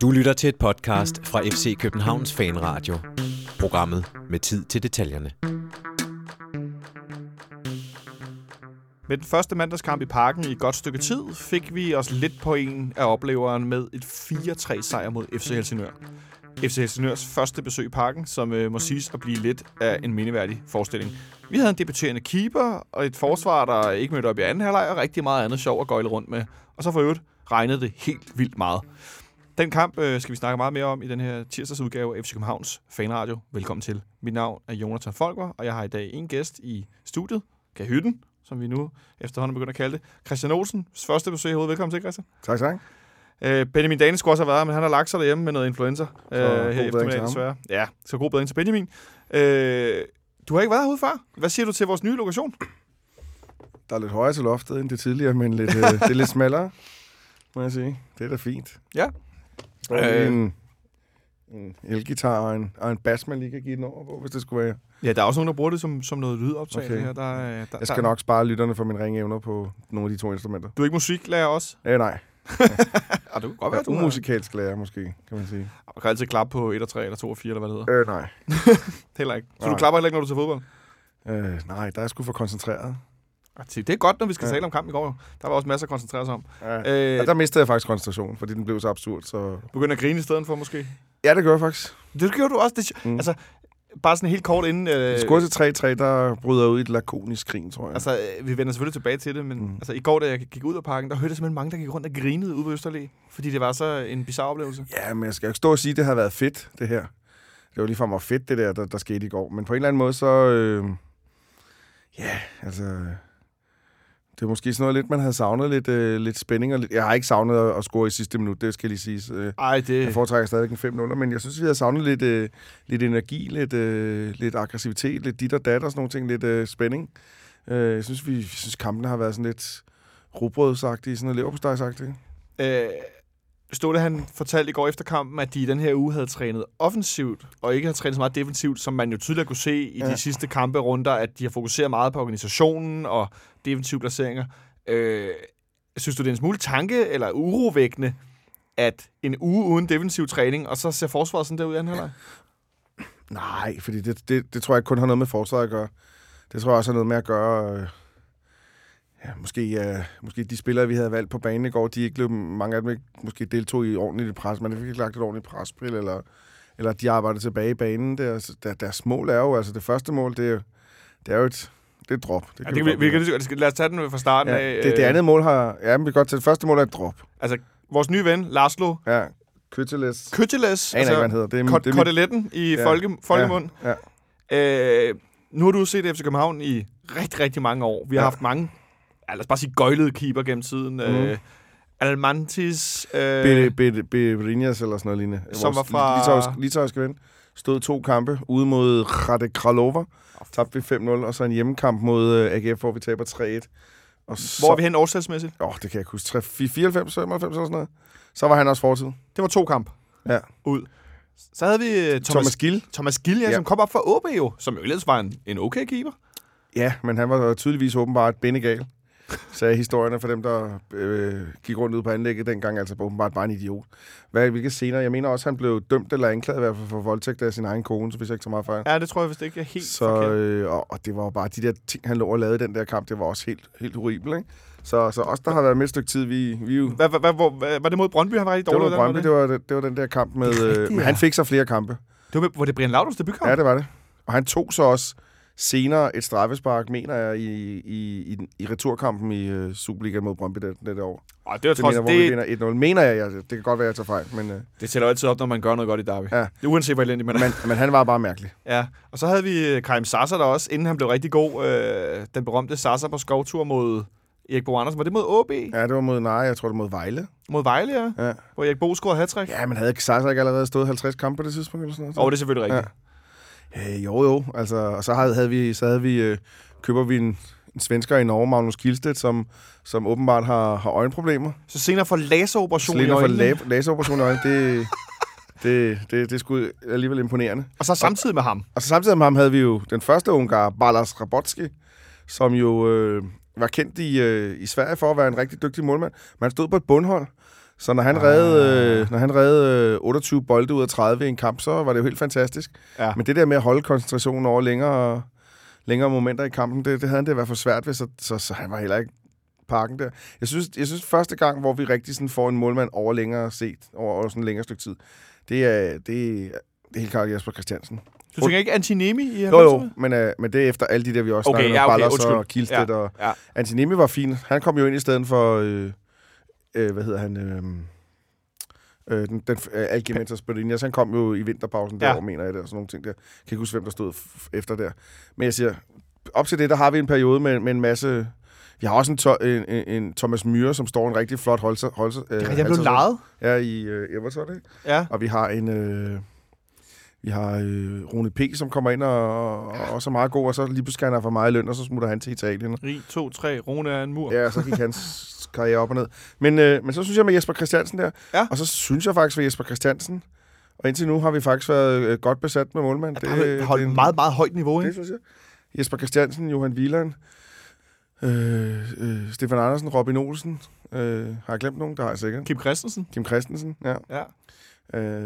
Du lytter til et podcast fra FC Københavns Fanradio. Programmet med tid til detaljerne. Med den første mandagskamp i parken i et godt stykke tid, fik vi os lidt på en af opleveren med et 4-3 sejr mod FC Helsingør. FC Helsingørs første besøg i parken, som øh, må siges at blive lidt af en mindeværdig forestilling. Vi havde en debuterende keeper, og et forsvar, der ikke mødte op i anden halvleg, og rigtig meget andet sjov at gøjle rundt med. Og så for øvrigt regnede det helt vildt meget. Den kamp øh, skal vi snakke meget mere om i den her tirsdagsudgave af FC Københavns Fanradio. Velkommen til. Mit navn er Jonathan Folker, og jeg har i dag en gæst i studiet, Kahytten, som vi nu efterhånden begynder at kalde det. Christian Olsen, første besøg herude. Velkommen til, Christian. Tak, tak. Øh, Benjamin Dane skulle også have været men han har lagt sig derhjemme med noget influenza øh, god her eftermiddag, desværre. Ja, så god bedring til Benjamin. Øh, du har ikke været herude før. Hvad siger du til vores nye lokation? Der er lidt højere til loftet end det tidligere, men lidt, øh, det er lidt smallere, må jeg sige. Det er da fint. Ja. Og Øh. en, en elgitar og en, og en bas, man lige kan give den over på, hvis det skulle være. Ja, der er også nogen, der bruger det som, som noget lydoptag. Okay. Her. Der, er- der, Jeg skal der, nok spare lytterne for mine ringe evner på nogle af de to instrumenter. Du er ikke musiklærer også? Øh, nej. Ah, du kan godt være, er umusikalsk lærer, måske, kan man sige. Du kan altid klappe på 1 og 3 eller 2 og 4, eller hvad det hedder. Øh, nej. Heller ikke. Så Nej. du klapper heller ikke, når du til fodbold? Øh, nej, der er jeg sgu for koncentreret. Ah, Det er godt, når vi skal Ja. tale om kampen i går. Der var også masser at koncentrere sig om. Ja. Øh, Og der mistede jeg faktisk koncentrationen, fordi den blev så absurd, så... begynder at grine i stedet for, måske. Ja, det gør jeg faktisk. Det gjorde du også. Det, mm. Altså, bare sådan helt kort inden... Øh, Skud til 3-3, der bryder ud i et lakonisk grin, tror jeg. Altså, øh, vi vender selvfølgelig tilbage til det, men Mm. altså, i går, da jeg gik ud af parken, der hørte jeg simpelthen mange, der gik rundt og grinede ude på Østerlæ, fordi det var så en bizarre oplevelse. Ja, men jeg skal jo ikke stå og sige, at det har været fedt, det her. Det var lige for mig fedt, det der, der, der skete i går. Men på en eller anden måde, så... Øh, ja, altså... Det er måske sådan noget lidt, man havde savnet lidt, øh, lidt spænding. Og lidt, jeg har ikke savnet at, at score i sidste minut, det skal lige siges. Øh, Ej, det... jeg foretrækker stadig en 5 0 men jeg synes, vi har savnet lidt, øh, lidt energi, lidt, øh, lidt aggressivitet, lidt dit og dat og sådan nogle ting, lidt øh, spænding. Øh, jeg synes, vi jeg synes, kampene har været sådan lidt rugbrødsagtige, sådan noget leverpostejsagtige. Øh, Ståle, han fortalte i går efter kampen, at de i den her uge havde trænet offensivt, og ikke havde trænet så meget defensivt, som man jo tydeligt kunne se i ja. De sidste kampe runder, at de har fokuseret meget på organisationen og defensive placeringer. Øh, synes du, det er en smule tanke eller urovækkende, at en uge uden defensiv træning, og så ser forsvaret sådan der ud i anden halvleg? Nej, fordi det, det, det tror jeg ikke kun har noget med forsvaret at gøre. Det tror jeg også har noget med at gøre... Øh, ja, måske, ja, måske de spillere, vi havde valgt på banen i går, de ikke løb, mange af dem ikke, måske deltog i ordentligt pres, men de fik ikke lagt et ordentligt presspil, eller, eller de arbejdede tilbage i banen. Der, der, deres mål er jo, altså det første mål, det er, jo- det er jo et, det er et drop. Det Ja, det, vi, vi kan, lige så godt- lad os tage den fra starten ja, af. det, det øh, andet mål har... Ja, men vi kan godt tage det første mål er et drop. Altså, vores nye ven, Laszlo Ja. Køtteles, Jeg aner ikke, hvad han hedder. Det er, Kot- det er Koteletten i Ja. folke, folkemund. Ja, Øh, nu har du set FC København i rigtig, rigtig mange år. Vi har Ja. haft mange, ja, lad os bare sige, gøjlede keeper gennem tiden. Mm. Øh, Almantis, øh, Be- Be- Berinjas eller sådan noget lignende. Som var fra- litauiske- litauiske ven. Stod to kampe ude mod Rade Kralova. Tabte vi 5-0, og så en hjemmekamp mod øh, AGF, hvor vi taber 3-1. Og så, hvor er vi hen årstalsmæssigt? Åh, det kan jeg ikke huske. 3, 94, 95 eller sådan noget. Så var han også fortid. Det var to kamp Ja. ud. Så havde vi øh, Thomas, Thomas Gill. Thomas Gill, ja, Ja. som kom op fra OB jo, som jo ellers var en, en okay keeper. Ja, men han var tydeligvis åbenbart bendegal. Sagde historierne for dem, der øh, gik rundt ud på anlægget dengang, altså åbenbart bare en idiot. Hvad, hvilke scener? Jeg mener også, han blev dømt eller anklaget i hvert fald for voldtægt af sin egen kone, så hvis jeg ikke så meget fejl. Ja, det tror jeg vist ikke er helt Så, forkert. øh, og, og det var jo bare de der ting, han lå og lavede i den der kamp, det var også helt, helt horribelt, ikke? Så, så os, der har været med et stykke tid, vi, vi jo... Hvad, hvor, hvad, var det mod Brøndby, han var rigtig Det var, dårlig? Brøndby, det, var, det, det var den der kamp med... Det Øh, men han fik så flere kampe. det var, var det Brian Laudrups debutkamp? Ja, det var det. Og han tog så også senere et straffespark, mener jeg, i, i, i, i returkampen i uh, Superligaen mod Brøndby det, det år. Ej, det var Det trods, mener, hvor vi det, vinder 1-0. Mener jeg, jeg, det kan godt være, jeg tager fejl, men, uh, det tæller altid op, når man gør noget godt i Derby. Ja. Det uanset hvor elendigt man er. men, men han var bare mærkelig. Ja, og så havde vi øh, Karim Sasser der også, inden han blev rigtig god. Øh, den berømte Sasser på skovtur mod Erik Bo Andersen. Var det mod OB? Ja. Ja, det var mod Nej, jeg tror det var mod Vejle. Mod Vejle, ja. Ja, Hvor Erik Bo scorede hat ja men havde Sasa ikke allerede stået 50 kampe på det tidspunkt? Eller sådan noget? Og det er selvfølgelig rigtigt. Øh, jo, jo. Altså, og så havde, havde vi, så havde vi øh, køber vi en, en svensker i Norge, Magnus Kielstedt, som, som åbenbart har, har øjenproblemer. Så senere for laseroperation i Slinder for øjnene. la- laseroperation i øjnene, det, det, det, det er sgu alligevel imponerende. Og så samtidig med ham. Og så samtidig med ham havde vi jo den første ungar, Balas Rabotski, som jo øh, var kendt i, øh, i Sverige for at være en rigtig dygtig målmand. Men han stod på et bundhold. Så når han, ah. reddede, øh, når han reddede øh, 28 bolde ud af 30 i en kamp, så var det jo helt fantastisk. Ja. Men det der med at holde koncentrationen over længere, længere momenter i kampen, det, det havde han det i hvert fald svært ved, så, så, så han var heller ikke parken der. Jeg synes, jeg synes første gang, hvor vi rigtig sådan får en målmand over længere set, over, over sådan en længere stykke tid, det er, det, det er helt klart Jesper Christiansen. Du tænker ikke Antinemi i Jo, jo, men, uh, men det er efter alle de der, vi også Okay, snakkede ja, om, okay, Ballas undskyld. og Kielstedt. Og Ja. Antinemi var fin. Han kom jo ind i stedet for, øh, øh, hvad hedder han, øh, øh, den, den øh, Algimentas Bodinias. Han kom jo i vinterpausen Ja. derovre, mener jeg, der, og sådan nogle ting der. Jeg kan ikke huske, hvem der stod efter der. Men jeg siger, op til det, der har vi en periode med, med en masse... Vi har også en, to, en, en, en Thomas Myhre, som står en rigtig flot holse. holse øh, Det er, jeg blev lejet. Ja, i øh, Everton, ikke? Ja. Og vi har en... Øh, vi har øh, Rune P., som kommer ind og, og også er meget god, og så lige pludselig han for meget løn, og så smutter han til Italien. Rig 2, 3, Rune er en mur. Ja, så gik hans karriere op og ned. Men, øh, men så synes jeg med Jesper Christiansen der, Ja. og så synes jeg faktisk ved Jesper Christiansen, og indtil nu har vi faktisk været øh, godt besat med målmand. Det, det, holdt er en- meget, meget højt niveau, Det ikke? synes jeg. Jesper Christiansen, Johan Wieland, øh, øh, Stefan Andersen, Robin Olsen. Øh, har jeg glemt nogen? Der har jeg sikkert. Kim Christensen. Kim Christensen, ja. Ja. Øh,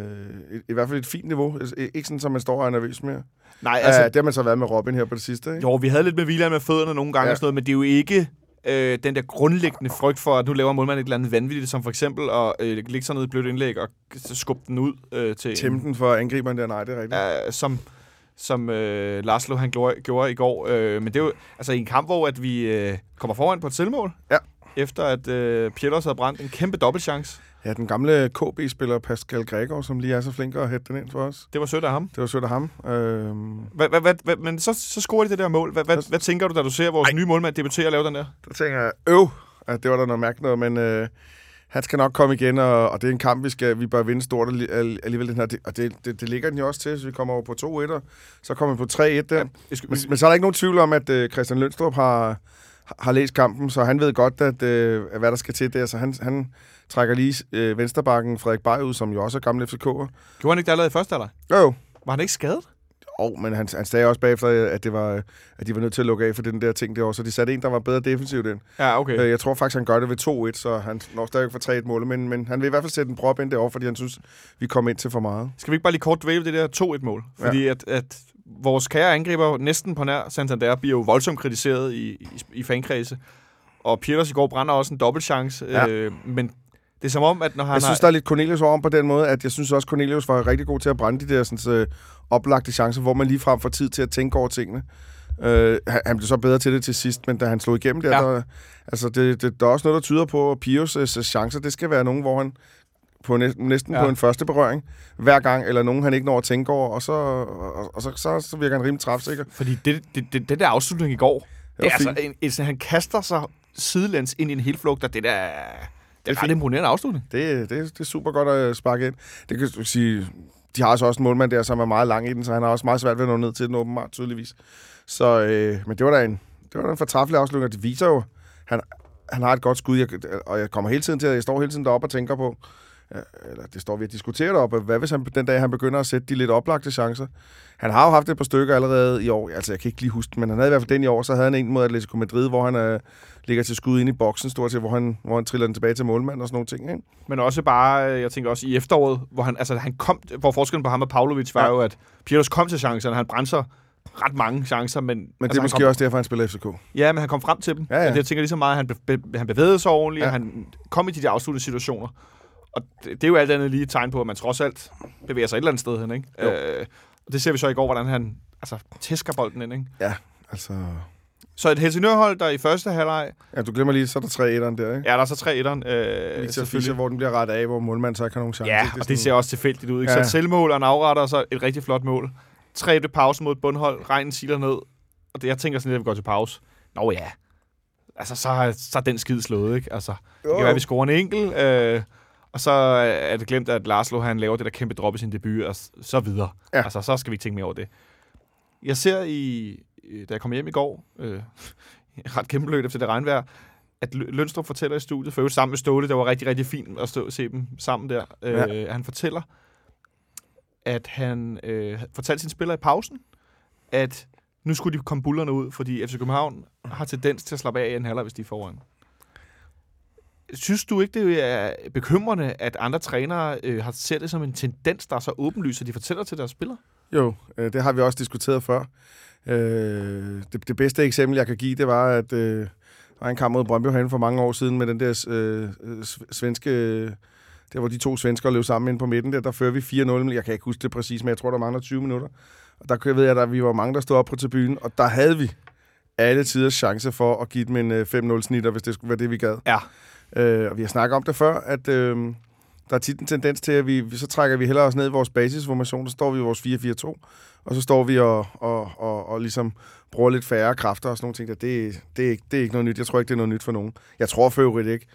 i, I hvert fald et fint niveau. Altså, Ikke sådan, som man står og er nervøs mere. Nej, Altså, uh, det har man så været med Robin her på det sidste, ikke? jo, vi havde lidt med Vila med fødderne nogle gange Ja. og sådan noget, men det er jo ikke øh, den der grundlæggende frygt for, at nu laver målmanden et eller andet vanvittigt, som for eksempel at øh, lægge sig ned i et blødt indlæg og skubbe den ud øh, til Tæmme den for angriberen der, nej, det er rigtigt. øh, som, som øh, Laszlo han gjorde, i går. Øh, men det er jo altså i en kamp, hvor at vi øh, kommer foran på et selvmål. Ja. Efter at øh, Pieters havde brændt en kæmpe dobbeltchance. Ja, den gamle KB-spiller Pascal Gregor, som lige er så flink at hætte den ind for os. Det var sødt af ham. Det var sødt af ham. Øhm, Hva, hva, hva, hva, men så, så scorer de det der mål. Hvad, hvad, hvad tænker du, da du ser vores Ej. nye målmand debutere og lave den der? der tænker jeg, øv, at det var der noget mærkeligt noget, men øh, han skal nok komme igen, og, og det er en kamp, vi, skal, vi bør vinde stort alli- al- alligevel. Den her, det, og det, det, det ligger den jo også til, så vi kommer over på 2-1, og så kommer vi på 3-1 der. Ja, skal, men, men så er der ikke nogen tvivl om, at øh, Christian Lønstrup har, har læst kampen, så han ved godt, at, øh, hvad der skal til der. Så han, han trækker lige øh, vensterbakken Frederik Bay ud, som jo også er gammel FCK'er. Gjorde han ikke det allerede i første alder? Jo, jo. Var han ikke skadet? Oh, men han, han sagde også bagefter, at, det var, at de var nødt til at lukke af for den der ting derovre, så de satte en, der var bedre defensivt ind. Ja, okay. Øh, Jeg tror faktisk, han gør det ved 2-1, så han når stadig for 3-1 mål, men, men han vil i hvert fald sætte en prop ind derovre, fordi han synes, vi kom ind til for meget. Skal vi ikke bare lige kort dvæle det der 2-1-mål? Fordi ja. at, at vores kære angriber næsten på nær Santander bliver jo voldsomt kritiseret i, i, i fankredse. Og Pieters i går brænder også en dobbeltchance. Ja. Øh, men det er som om, at når han Jeg synes, har... der er lidt Cornelius over på den måde, at jeg synes også, Cornelius var rigtig god til at brænde de der sådan, øh, oplagte chancer, hvor man lige frem får tid til at tænke over tingene. Øh, han, han blev så bedre til det til sidst, men da han slog igennem der, Ja. der altså det, det, der er også noget, der tyder på, at Pius øh, chancer, det skal være nogen, hvor han på næsten, næsten Ja. på en første berøring hver gang, eller nogen, han ikke når at tænke over, og så, og, og så, så, så virker han rimelig træfsikker. Fordi det, det, det, det der afslutning i går, det, var er altså en, en, han kaster sig sidelæns ind i en helflugt, og det der... Det er, det er ret fint. imponerende afslutning. Det, det, det er super godt at sparke ind. Det kan du sige, de har altså også en målmand der, som er meget lang i den, så han har også meget svært ved at nå ned til den åbenbart, tydeligvis. Så, øh, men det var da en, det var da en fortræffelig afslutning, og det viser jo, han, han har et godt skud, jeg, og jeg kommer hele tiden til, at jeg står hele tiden deroppe og tænker på, ja, eller det står vi og diskuterer deroppe, hvad hvis han den dag, han begynder at sætte de lidt oplagte chancer. Han har jo haft et par stykker allerede i år, altså jeg kan ikke lige huske men han havde i hvert fald den i år, så havde han en mod Atletico Madrid, hvor han øh, ligger til skud ind i boksen, stort set, hvor han, hvor han triller den tilbage til målmanden og sådan nogle ting, ikke? Men også bare, øh, jeg tænker også i efteråret, hvor han, altså, han kom, hvor forskellen på ham og Pavlovic var Ja. jo, at Pieters kom til chancerne, han brændte ret mange chancer, men... Men altså, altså, det er han måske kom, også derfor, han spiller FCK. Ja, men han kom frem til dem. Ja, ja. Jeg tænker lige så meget, at han, be, be, han bevægede sig ordentligt, ja. Ja. han kom i de der afsluttede situationer. Og det, det er jo alt andet lige et tegn på, at man trods alt bevæger sig et eller andet sted hen, ikke? Jo. Øh, og det ser vi så i går, hvordan han altså, tæsker bolden ind, ikke? Ja, altså... Så et Helsingør-hold, der i første halvleg... Ja, du glemmer lige, så er der tre etteren der, ikke? Ja, der er så tre etteren. Øh, Victor Fischer, hvor den bliver rettet af, hvor målmanden så ikke har nogen chance. Ja, ikke? og det ser også tilfældigt ud. Ikke? Ja. Så selvmål og en afretter, og så et rigtig flot mål. Tre ved pause mod et bundhold. Regnen siler ned. Og det, jeg tænker sådan lidt, at vi går til pause. Nå ja. Altså, så, så er den skid slået, ikke? Altså, det kan være, at vi scorer en enkelt. Øh, og så er det glemt, at Larslo han laver det der kæmpe drop i sin debut, og så videre. Ja. Altså, så skal vi ikke tænke mere over det. Jeg ser i, da jeg kom hjem i går, øh, ret kæmpe efter det regnvejr, at Lø- Lønstrup fortæller i studiet, for øvrigt sammen med Ståle, det var rigtig, rigtig fint at stå, se dem sammen der. Øh, han fortæller, at han øh, fortalte sine spillere i pausen, at nu skulle de komme bullerne ud, fordi FC København har tendens til at slappe af i en halvleg, hvis de er foran. Synes du ikke, det er bekymrende, at andre trænere øh, har set det som en tendens, der er så åbenlys, at de fortæller til deres spillere? Jo, øh, det har vi også diskuteret før. Øh, det, det bedste eksempel, jeg kan give, det var, at øh, der var en kamp mod Brøndby herinde for mange år siden med den der øh, svenske... Der hvor de to svensker løb sammen ind på midten, der, der fører vi 4-0. Jeg kan ikke huske det præcis, men jeg tror, der mangler 20 minutter. Og der ved jeg, at vi var mange, der stod op på tribunen, og der havde vi alle tiders chance for at give dem en 5-0-snitter, hvis det skulle være det, vi gad. Ja. Øh, og vi har snakket om det før, at øh, der er tit en tendens til, at vi, så trækker vi hellere os ned i vores basisformation, så står vi i vores 4-4-2, og så står vi og, og, og, og ligesom bruger lidt færre kræfter og sådan nogle ting. Der. Det, det, er ikke, det er ikke noget nyt. Jeg tror ikke, det er noget nyt for nogen. Jeg tror for øvrigt ikke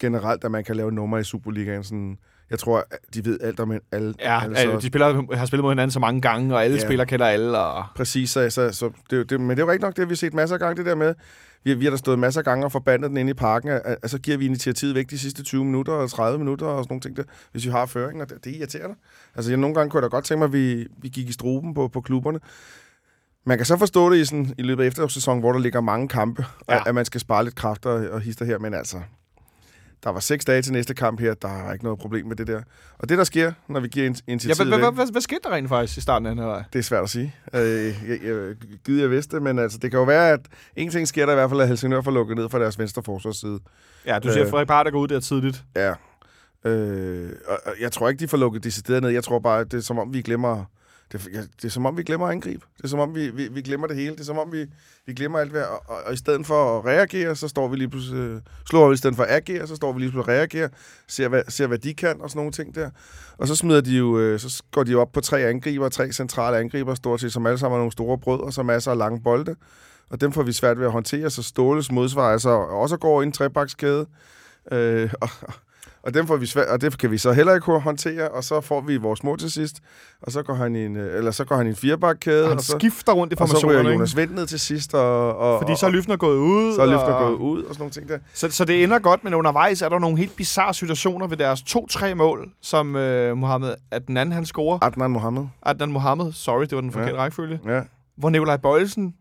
generelt, at man kan lave nummer i Superligaen. Sådan, jeg tror, de ved alt om alle. Ja, alle, så... de spiller, har spillet mod hinanden så mange gange, og alle ja. spillere kender alle. Og... Præcis, så, så, så det, det, men det er jo ikke nok det, vi har set masser af gange, det der med, vi, vi har da stået masser af gange og forbandet den inde i parken, at, at, så giver vi initiativet væk de sidste 20 minutter og 30 minutter og sådan nogle ting, der, hvis vi har føring, og det, det irriterer dig. Altså, jeg, nogle gange kunne jeg da godt tænke mig, at vi, vi gik i struben på, på klubberne. Man kan så forstå det i, sådan, i løbet af efterårssæsonen, hvor der ligger mange kampe, ja. at, at man skal spare lidt kræfter og, og hister her, men altså, der var seks dage til næste kamp her. Der er ikke noget problem med det der. Og det, der sker, når vi giver initiativet ja, hvad, hvad, skete der rent faktisk i starten af den her Det er svært at sige. Øh, jeg, jeg, gider jeg vidste men altså, det kan jo være, at en ting sker der i hvert fald, at Helsingør får lukket ned fra deres venstre forsvarsside. Ja, du siger, øh, Frederik Parter går ud der tidligt. Ja. Øh, og, jeg tror ikke, de får lukket decideret ned. Jeg tror bare, at det er som om, vi glemmer det, det er som om, vi glemmer at angribe. Det er som om, vi, vi, vi glemmer det hele. Det er som om, vi, vi glemmer alt ved, og, og, og, i stedet for at reagere, så står vi lige pludselig, øh, slår vi i stedet for at agere, så står vi lige pludselig og reagerer, ser hvad, ser, hvad de kan og sådan nogle ting der. Og så smider de jo, øh, så går de jo op på tre angriber, tre centrale angriber, stort set, som alle sammen er nogle store brød, og så masser af lange bolde. Og dem får vi svært ved at håndtere, så Ståles modsvar altså også går i en trebakskæde. Øh, og, og, dem får vi svært, og det kan vi så heller ikke håndtere, og så får vi vores mål til sidst, og så går han i en, øh, eller så går han i en firebakkæde. Han og så, skifter rundt i formationen, Og så Jonas Vendt ned til sidst. Og, og, Fordi så er Lyfner gået ud. Så er Lyfner og... gået ud og sådan nogle ting der. Så, så det ender godt, men undervejs er der nogle helt bizarre situationer ved deres to-tre mål, som øh, Mohammed, at den anden han scorer. Adnan Mohammed. Adnan Mohammed, sorry, det var den forkerte ja. rækkefølge. Ja. Hvor Nikolaj Bøjelsen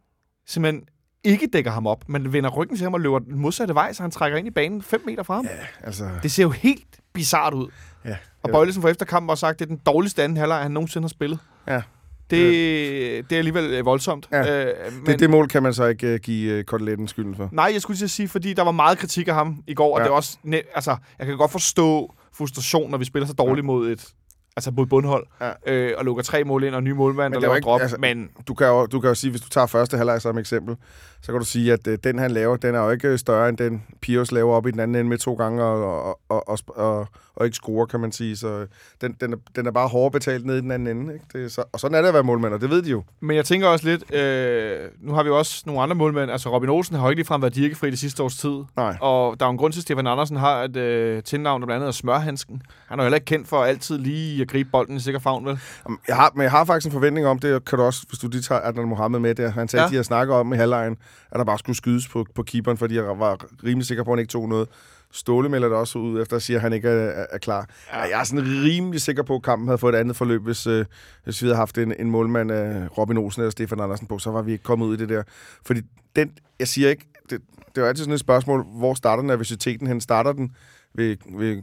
simpelthen ikke dækker ham op, men vender ryggen til ham og løber den modsatte vej, så han trækker ind i banen 5 meter fra ham. Ja, altså... Det ser jo helt bizart ud. Ja, og Bøjlesen for efterkampen har sagt, at det er den dårligste anden halvleg, han nogensinde har spillet. Ja. Det, det er alligevel øh, voldsomt. Ja. Øh, men, det, det mål kan man så ikke uh, give uh, koteletten skylden for. Nej, jeg skulle lige sige, fordi der var meget kritik af ham i går, ja. og det er også... Altså, jeg kan godt forstå frustration, når vi spiller så dårligt ja. mod et altså mod bundhold, ja. øh, og lukker tre mål ind, og ny målmand, der laver ikke, drop. Altså, men du kan, jo, du kan jo sige, hvis du tager første halvleg som eksempel, så kan du sige, at øh, den han laver, den er jo ikke større end den Pius laver op i den anden ende med to gange, og, og, og, og, og, og ikke score, kan man sige. Så øh, den, den, er, den er bare hårdt betalt ned i den anden ende. Ikke? Det er så, og sådan er det at være målmand, og det ved de jo. Men jeg tænker også lidt, øh, nu har vi også nogle andre målmænd. Altså Robin Olsen har jo ikke ligefrem været dirkefri det sidste års tid. Nej. Og der er en grund til, at Stefan Andersen har et øh, tilnavn, der blandt andet er Smørhandsken. Han er jo heller ikke kendt for altid lige at gribe bolden i sikker favn, vel? Jeg har, men jeg har faktisk en forventning om det, kan du også, hvis du lige tager Adnan Mohammed med der. Han sagde, ja. de har snakket om i halvlejen, at der bare skulle skydes på, på keeperen, fordi jeg var rimelig sikker på, at han ikke tog noget. Ståle melder det også ud, efter at sige, at han ikke er, er klar. Ja. Jeg er sådan rimelig sikker på, at kampen havde fået et andet forløb, hvis, øh, hvis vi havde haft en, en målmand af Robin Olsen eller Stefan Andersen på, så var vi ikke kommet ud i det der. Fordi den, jeg siger ikke, det, det er jo altid sådan et spørgsmål, hvor starter nervøsiteten hen? Starter den ved, ved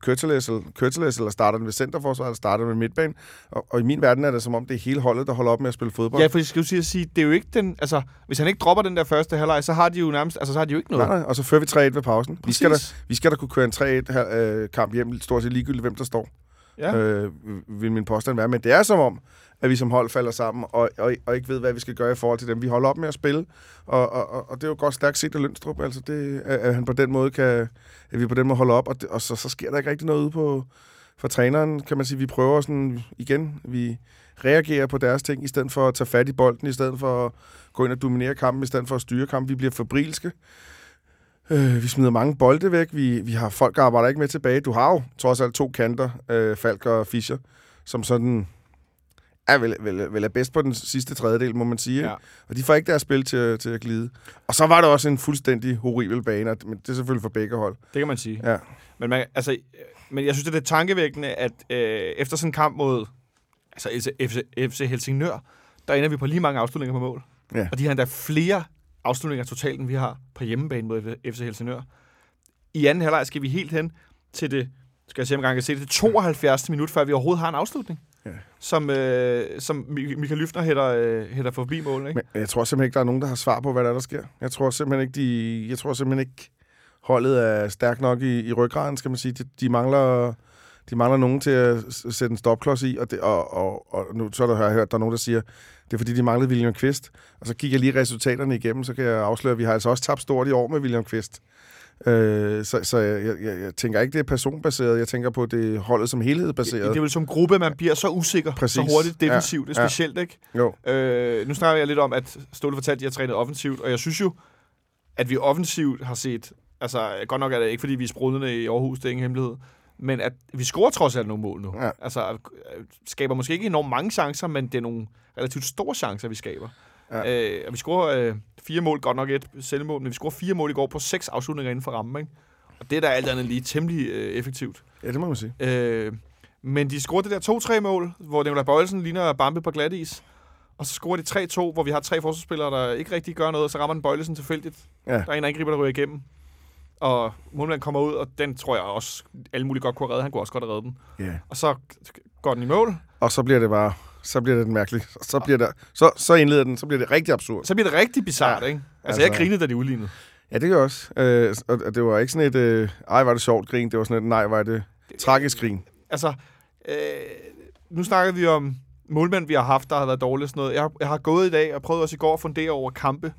Køtteles, eller starter den ved centerforsvar, eller starter den ved midtbane. Og, og, i min verden er det som om, det er hele holdet, der holder op med at spille fodbold. Ja, for jeg skal jo sige, det er jo ikke den... Altså, hvis han ikke dropper den der første halvleg, så har de jo nærmest... Altså, så har de jo ikke noget. Nej, nej, og så fører vi 3-1 ved pausen. Vi skal, da, vi skal da kunne køre en 3-1-kamp hjem, stort set ligegyldigt, hvem der står. Ja. Øh, vil min påstand være. Men det er som om, at vi som hold falder sammen, og, og, og ikke ved, hvad vi skal gøre i forhold til dem. Vi holder op med at spille, og, og, og det er jo godt stærkt set af Lønstrup, altså det, at han på den måde kan, at vi på den måde holder op, og, det, og så, så sker der ikke rigtig noget ude på, for træneren, kan man sige. Vi prøver sådan igen, vi reagerer på deres ting, i stedet for at tage fat i bolden, i stedet for at gå ind og dominere kampen, i stedet for at styre kampen. Vi bliver fabrilske. Øh, vi smider mange bolde væk. Vi, vi har folk, der arbejder ikke med tilbage. Du har jo trods alt to kanter, øh, Falk og Fischer, som sådan er vel, vel, vel er bedst på den sidste tredjedel, må man sige. Ja. Og de får ikke deres spil til, til at glide. Og så var det også en fuldstændig horribel bane, men det er selvfølgelig for begge hold. Det kan man sige. Ja. Men, man, altså, men jeg synes, det er tankevækkende, at øh, efter sådan en kamp mod altså FC, FC Helsingør, der ender vi på lige mange afslutninger på mål. Ja. Og de har endda flere afslutninger totalt, end vi har på hjemmebane mod FC Helsingør. I anden halvleg skal vi helt hen til det, skal jeg se om jeg kan se det, det 72. minut, før vi overhovedet har en afslutning. Ja. Som, øh, som Mi- Michael Lyftner hætter, øh, hætter forbi målet. Ikke? Men jeg tror simpelthen ikke, der er nogen, der har svar på, hvad der, er, der sker. Jeg tror simpelthen ikke, de, jeg tror simpelthen ikke holdet er stærkt nok i, i ryggraden, skal man sige. De, de mangler... De mangler nogen til at sætte en stopklods i, og, det, og, og, og nu så har jeg hørt, der er nogen, der siger, det er fordi, de manglede William Kvist. Og så kigger jeg lige resultaterne igennem, så kan jeg afsløre, at vi har altså også tabt stort i år med William Kvist. Øh, så så jeg, jeg, jeg tænker ikke, det er personbaseret. Jeg tænker på, det er holdet som helhed baseret. Det er vel som gruppe, man bliver så usikker, Præcis. så hurtigt defensivt, Ja, ja. ja. specielt, ikke? Jo, Øh, nu snakker jeg lidt om, at Ståle fortalte, at de har trænet offensivt, og jeg synes jo, at vi offensivt har set, altså godt nok er det ikke, fordi vi er sprudlende i Aarhus, det er ingen hemmelighed, men at vi scorer trods alt nogle mål nu. Ja. Altså øh, skaber måske ikke enormt mange chancer, men det er nogle relativt store chancer, vi skaber. Ja. Øh, og vi scorer øh, fire mål, godt nok et selvmål, men vi scorer fire mål i går på seks afslutninger inden for rammen, ikke? Og det er da alt andet lige temmelig øh, effektivt. ja, det må man sige. Øh, men de scorede det der 2-3 mål, hvor Nikolaj Bøjelsen ligner Bambi på glat is. Og så scorer de 3-2, hvor vi har tre forsvarsspillere, der ikke rigtig gør noget, og så rammer den Bøjelsen tilfældigt. Ja. Der er en angriber, der ryger igennem. Og målmanden kommer ud, og den tror jeg også, alle muligt godt kunne have reddet. Han kunne også godt have reddet den. Ja. Og så går den i mål. Og så bliver det bare, så bliver det mærkeligt. Så, bliver der, så, så indleder den, så bliver det rigtig absurd. Så bliver det rigtig bizart, Ja. ikke? Altså, Altså- jeg grinede, da de udlignede. Ja, det gør jeg også. Øh, og det var ikke sådan et, øh, ej, var det sjovt grin. Det var sådan et, nej, var det tragisk grin. Altså, øh, nu snakker vi om målmænd, vi har haft, der har været dårlige sådan noget. Jeg, har- jeg har gået i dag og prøvet også i går at fundere over kampe,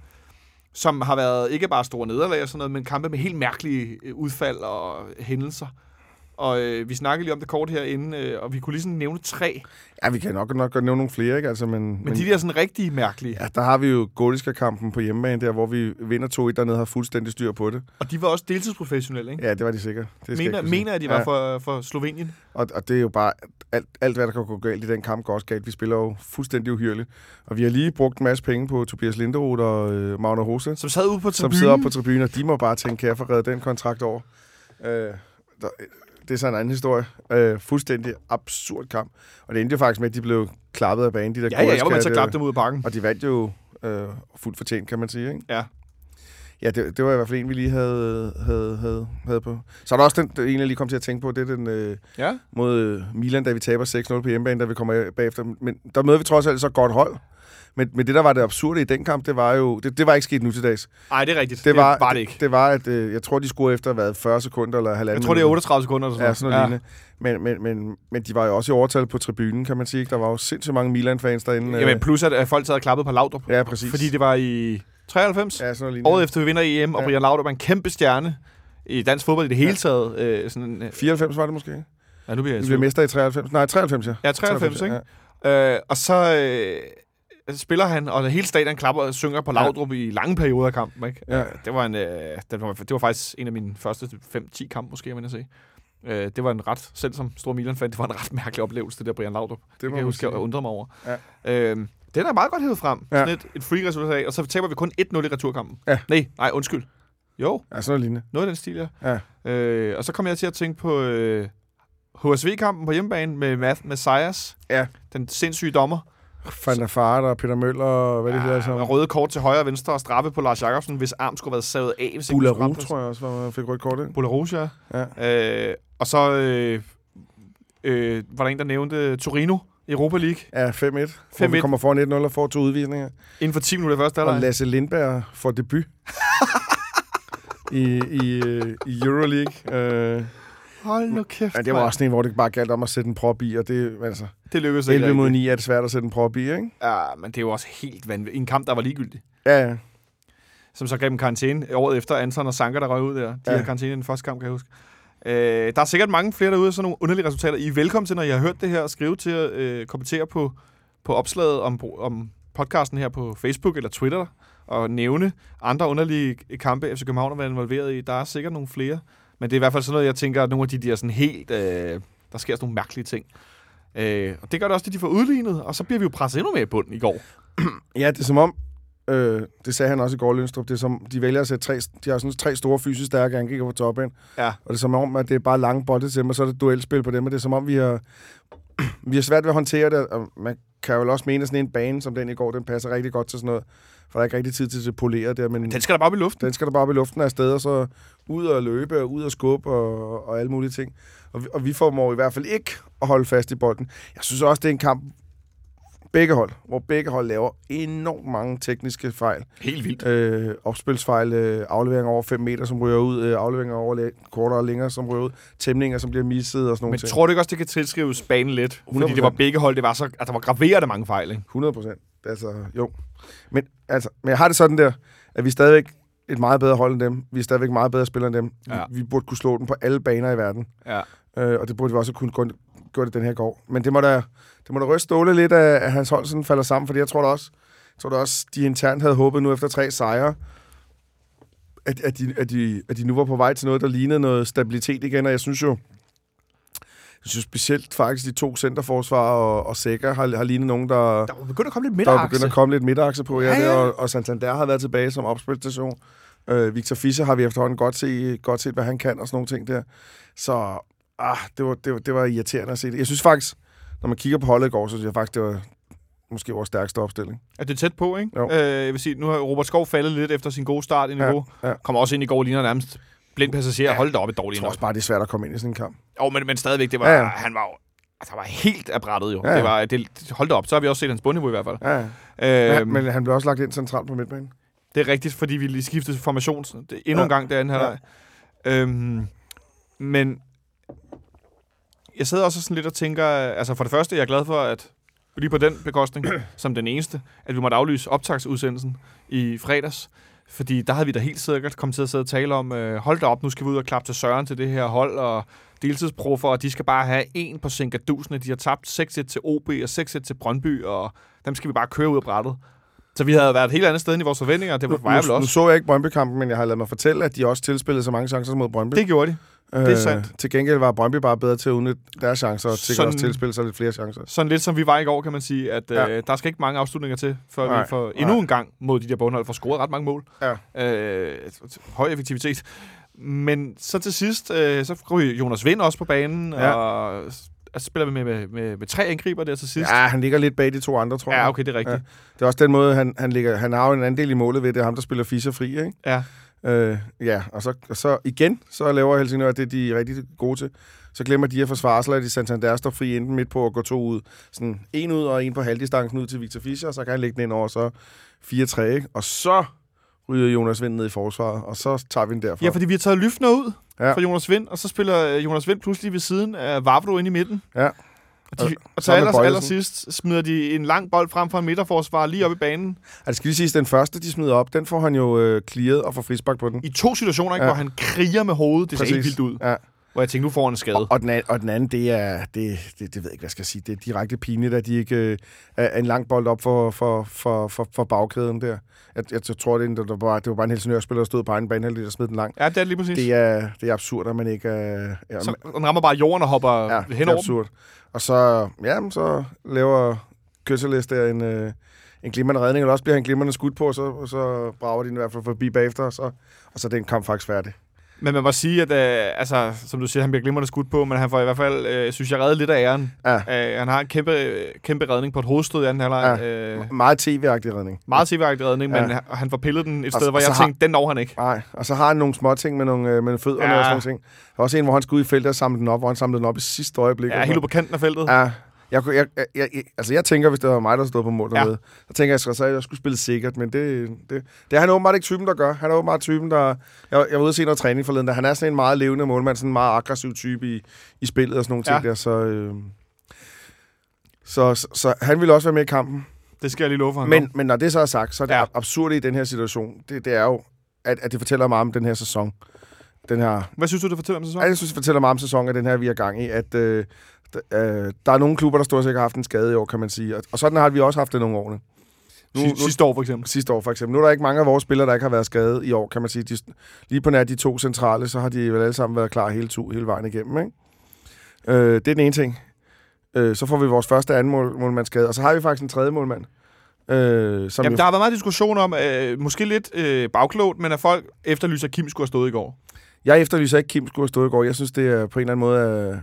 som har været ikke bare store nederlag og sådan noget, men kampe med helt mærkelige øh, udfald og hændelser. Og øh, vi snakkede lige om det kort herinde, øh, og vi kunne lige sådan nævne tre. Ja, vi kan nok nok godt nævne nogle flere, ikke? Altså, men, Men, men de der sådan rigtig mærkelige. Ja, der har vi jo Goliska-kampen på hjemmebane der, hvor vi vinder 2-1 dernede har fuldstændig styr på det. Og de var også deltidsprofessionelle, ikke? Ja, det var de sikkert. Det skal jeg mener, mener at de var ja. for, for Slovenien. Og, og det er jo bare, alt, alt hvad der kan gå galt i den kamp går også galt. Vi spiller jo fuldstændig uhyrligt. Og vi har lige brugt en masse penge på Tobias Linderoth og øh, Magne Hose, Som sad ude på som tribunen. sidder oppe på tribunen, og de må bare tænke, kan jeg få reddet den kontrakt over? Øh, der, det er så en anden historie. Øh, fuldstændig absurd kamp. Og det endte jo faktisk med, at de blev klappet af banen. De der Ja, ja, jeg var med til Goliska, at klappe dem ud af bakken. Og de vandt jo øh, fuldt fortjent, kan man sige. Ikke? Ja. Ja, det, det var i hvert fald en, vi lige havde, havde, havde, havde på. Så er der også den, en, jeg lige kom til at tænke på, det er den øh, Ja. mod Milan, da vi taber 6-0 på hjemmebane, da vi kommer bagefter. Men der møder vi trods alt så godt hold. Men, men det, der var det absurde i den kamp, det var jo... Det, det var ikke sket nu til dags. Nej, det er rigtigt. Det var, var det ikke. Det, det var, at øh, jeg tror, de skulle efter hvad, 40 sekunder eller halvanden Jeg tror, det er minut. 38 sekunder eller Ja, sådan sådan noget. ja. men, men, men, men de var jo også i overtal på tribunen, kan man sige. Der var jo sindssygt mange Milan-fans derinde. øh. Jamen, plus at at folk sad og klappede på Laudrup. ja, præcis. Fordi det var i 93, ja, sådan året efter vi vinder EM, og Ja. Brian Laudrup er en kæmpe stjerne i dansk fodbold i det hele taget. Øh, sådan, øh, 94 var det måske? ja, nu bliver jeg Vi tvivl. mester i 93. Nej, 93, ja. Ja, 93, ikke? Ja. Øh, og så øh, spiller han, og hele stadion klapper og synger på Laudrup ja. i lange perioder af kampen. Ikke? Ja. Øh, Det, var en, øh, det, var, det var faktisk en af mine første 5-10 kampe, måske, jeg se. Øh, det var en ret, selv som stor Milan-fan, det var en ret mærkelig oplevelse, det der Brian Laudrup. Det, det kan jeg huske, sige. jeg undrede mig over. Ja. Øhm, den er meget godt hævet frem. Ja. Sådan et, et free-resultat, og så taber vi kun 1-0 i returkampen. Ja. Nej, nej, undskyld. Jo, Ja, sådan lignende. noget af den stil, Ja. ja. Øh, og så kom jeg til at tænke på øh, HSV-kampen på hjemmebane med Math Messias. Ja. Den sindssyge dommer. Van der Fart og Peter Møller og hvad det hedder så. Ja, røde kort til højre og venstre og straffe på Lars Jakobsen, hvis arm skulle have været savet af. Hvis ramme. tror jeg også, var, fik rødt kort, ikke? Bularus, ja. Ja. Øh, og så øh, øh, var der en, der nævnte Torino Europa League. Ja, 5-1. Hvor vi 5-1. kommer foran 1-0 og får to udvisninger. Inden for 10 minutter første Og halvleg. Lasse Lindberg får debut. I, i, øh, i Euroleague. Øh, Hold nu kæft, men det var også en, hvor det bare galt om at sætte en prop i, og det, altså, Det lykkedes ikke 11 mod rigtigt. 9 er det svært at sætte en prop i, ikke? Ja, men det er jo også helt vanvittigt. En kamp, der var ligegyldig. Ja, ja. Som så gav dem karantæne året efter Anton og Sanker, der røg ud der. De Ja. ja. havde karantæne i den første kamp, kan jeg huske. Øh, der er sikkert mange flere derude, sådan nogle underlige resultater. I er velkommen til, når I har hørt det her, at skrive til at øh, kommentere på, på opslaget om, om podcasten her på Facebook eller Twitter, og nævne andre underlige kampe, FC København har været involveret i. Der er sikkert nogle flere, men det er i hvert fald sådan noget, jeg tænker, at nogle af de der sådan helt... Øh, der sker sådan nogle mærkelige ting. Øh, og det gør det også, at de får udlignet, og så bliver vi jo presset endnu mere i bunden i går. Ja, det er som om, øh, det sagde han også i går, Lønstrup, det er som, de vælger at sætte tre, de har sådan tre store fysisk stærke angriber på toppen. Ja. Og det er som om, at det er bare lange bolde til dem, og så er det duelspil på dem, og det er som om, vi har, vi har svært ved at håndtere det, og man kan jo også mene, at sådan en bane som den i går, den passer rigtig godt til sådan noget. For der er ikke rigtig tid til at polere der, men Den skal da bare op i luften. den skal der bare op i luften af sted, og så ud og løbe, og ud og skubbe, og, og alle mulige ting. Og vi, og vi formår i hvert fald ikke at holde fast i bolden. Jeg synes også, det er en kamp, begge hold, hvor begge hold laver enormt mange tekniske fejl. Helt vildt. Øh, opspilsfejl, øh, afleveringer over 5 meter, som ryger ud, øh, afleveringer over læ- kortere og længere, som ryger ud, tæmninger, som bliver misset og sådan nogle Men ting. tror du ikke også, det kan tilskrives banen lidt? Fordi det var 100%. begge hold, det var så, at der var graverende mange fejl, ikke? 100 procent. Altså, jo. Men, altså, men jeg har det sådan der, at vi stadigvæk et meget bedre hold end dem. Vi er stadigvæk meget bedre spillere end dem. Ja. Vi, vi burde kunne slå dem på alle baner i verden. Ja. Øh, og det burde vi også kunne gøre gøre det den her går. Men det må da, det må da ryste Ståle lidt, at, at hans hold sådan falder sammen, fordi jeg tror da også, jeg tror da også, de internt havde håbet nu efter tre sejre, at, at, de, at, de, at de nu var på vej til noget, der lignede noget stabilitet igen, og jeg synes jo, jeg synes specielt faktisk de to centerforsvar og, og Sækker har, har lignet nogen, der, Der var begyndt at komme lidt der er midterakse. begyndt at komme lidt midterakse på, ja, Ja, ja, ja. ja. Og, og Santander har været tilbage som opspilstation. Øh, Victor Fischer har vi efterhånden godt, se, godt set, hvad han kan og sådan nogle ting der. Så ah, det, var, det, var, det var irriterende at se det. Jeg synes faktisk, når man kigger på holdet i går, så synes jeg faktisk, det var måske vores stærkeste opstilling. Er det tæt på, ikke? Jo. Øh, jeg vil sige, nu har Robert Skov faldet lidt efter sin gode start i niveau. Ja, ja. Kommer også ind i går, ligner nærmest blind passager. Ja. Hold da op et Jeg dårligt tror også bare, det er svært at komme ind i sådan en kamp. Jo, men, men stadigvæk, det var, Ja, ja, han var jo altså, han var helt af brættet jo. Ja, Ja. Det var, det, hold da op, så har vi også set hans bundniveau i hvert fald. Ja, ja. Øhm, Men han blev også lagt ind centralt på midtbanen. Det er rigtigt, fordi vi lige skiftede formation det, endnu ja. En gang derinde her. Ja. Øhm, men jeg sidder også sådan lidt og tænker, altså for det første, jeg er glad for, at lige på den bekostning, som den eneste, at vi måtte aflyse optagsudsendelsen i fredags. Fordi der havde vi da helt sikkert kommet til at sidde og tale om, øh, hold da op, nu skal vi ud og klappe til Søren til det her hold, og deltidsproffer, og de skal bare have en på Sinkadusene. De har tabt 6-1 til OB og 6-1 til Brøndby, og dem skal vi bare køre ud af brættet. Så vi havde været et helt andet sted end i vores forventninger, det var Nu, jeg vel nu, nu også. så jeg ikke Brøndby-kampen, men jeg har ladet mig fortælle, at de også tilspillede så mange chancer mod Brøndby. Det gjorde de. det er sandt. Til gengæld var Brøndby bare bedre til at udnytte deres chancer, og til også tilspille sig lidt flere chancer. Sådan lidt som vi var i går, kan man sige, at Ja. øh, der skal ikke mange afslutninger til, før Nej, vi får nej. endnu en gang mod de der bundhold får scoret ret mange mål. Ja. Øh, høj effektivitet. Men så til sidst, øh, så ryger Jonas Vind også på banen, Ja. og så spiller vi med, med, med, med tre angriber der til sidst. Ja, han ligger lidt bag de to andre, tror jeg. ja okay, det er rigtigt. Det er også den måde, han, han, ligger, han har jo en andel i målet ved, det er ham, der spiller Fischer fri, ikke? Ja. Øh, ja, og så, og så igen, så laver Helsingør det, de er rigtig gode til. Så glemmer de at forsvare, så lader de Santander stå fri enten midt på og gå to ud. Sådan en ud og en på halvdistancen ud til Victor Fischer, og så kan han lægge den ind over så 4-3, ikke? Og så ryger Jonas Vind ned i forsvaret, og så tager vi den derfra. Ja, fordi vi har taget Lyfner ud Ja. fra Jonas Vind, og så spiller øh, Jonas Vind pludselig ved siden af Vavro inde i midten. Ja. Og, de, Og- og til sammen med aller, aller Bøjlesen. sidst smider de en lang bold frem for en midterforsvar lige op i banen. Altså, skal lige sige, den første, de smider op, den får han jo øh, clearet og får frisbak på den. I to situationer, ikke, Ja. hvor han kriger med hovedet. Det ser helt vildt ud. Ja. Hvor jeg tænkte, nu får han en skade. Og, og, den anden, og den anden, det er, det, det, det ved jeg ikke, hvad jeg skal sige, det er direkte pinligt, at de ikke øh, er en lang bold op for, for, for, for, for bagkæden der. Jeg, jeg, jeg tror, det, der var, det var bare en Helsingør-spiller, der stod på egen banehalvdel og smed den lang. Ja, det er det lige præcis. Det er, det er absurd, at man ikke er... Ja, så den rammer bare jorden og hopper ja, ja, det hen er dem. absurd. Og så, ja, så laver Køsseles der en, øh, en glimrende redning, eller også bliver han glimrende skudt på, og så, og så brager de den i hvert fald forbi bagefter, og så, og så er den kamp faktisk færdig. Men man må sige, at øh, altså, som du siger, han bliver glimrende skudt på, men han får i hvert fald, øh, synes jeg, reddet lidt af æren. Ja. Øh, han har en kæmpe, kæmpe redning på et hovedstød i anden halvleg. Ja. Øh, Meget tv-agtig redning. meget tv redning, Ja. men han- får pillet den et Og sted, så- hvor jeg har- tænkte, den når han ikke. Nej, og så har han nogle små ting med nogle, øh, med fødderne Ja. og sådan nogle ting. Der er også en, hvor han skulle ud i feltet og samle den op, hvor han samlede den op i sidste øjeblik. Ja, og helt på kanten af feltet. Ja, jeg, jeg, jeg, jeg, altså jeg tænker, hvis det var mig, der stod på mål Ja. dernede, så tænker jeg, så jeg skulle spille sikkert, men det, det, det er han åbenbart ikke typen, der gør. Han er åbenbart typen, der... Jeg, jeg var ude og se noget træning forleden, der han er sådan en meget levende målmand, sådan en meget aggressiv type i, i spillet og sådan nogle Ja. ting der, så, øh, så, så, så han ville også være med i kampen. Det skal jeg lige love for, han Men, men, når det så er sagt, så er det Ja. ja. absurde i den her situation, det, det er jo, at, at det fortæller meget om den her sæson. Den her Hvad synes du, det fortæller om sæsonen? Ja, jeg synes, det fortæller meget om sæsonen, at den her, vi er gang i, at øh, øh, der er nogle klubber, der stort set har haft en skade i år, kan man sige. Og, og sådan har vi også haft det nogle årene. Nu, Si- nu, Sidste år, for eksempel. sidste år for eksempel. Nu er der ikke mange af vores spillere, der ikke har været skadet i år, kan man sige. De, lige på nær de to centrale, så har de vel alle sammen været klar hele, to, hele vejen igennem. Ikke? Øh, det er den ene ting. Øh, så får vi vores første anden mål, målmandsskade, og så har vi faktisk en tredje målmand. Øh, som Jamen, jo, der har været meget diskussion om, øh, måske lidt øh, bagklogt, men at folk efterlyser, at Kim skulle have stået i går. Jeg efterlyser ikke, Kim skulle have stået i går. Jeg synes, det er på en eller anden måde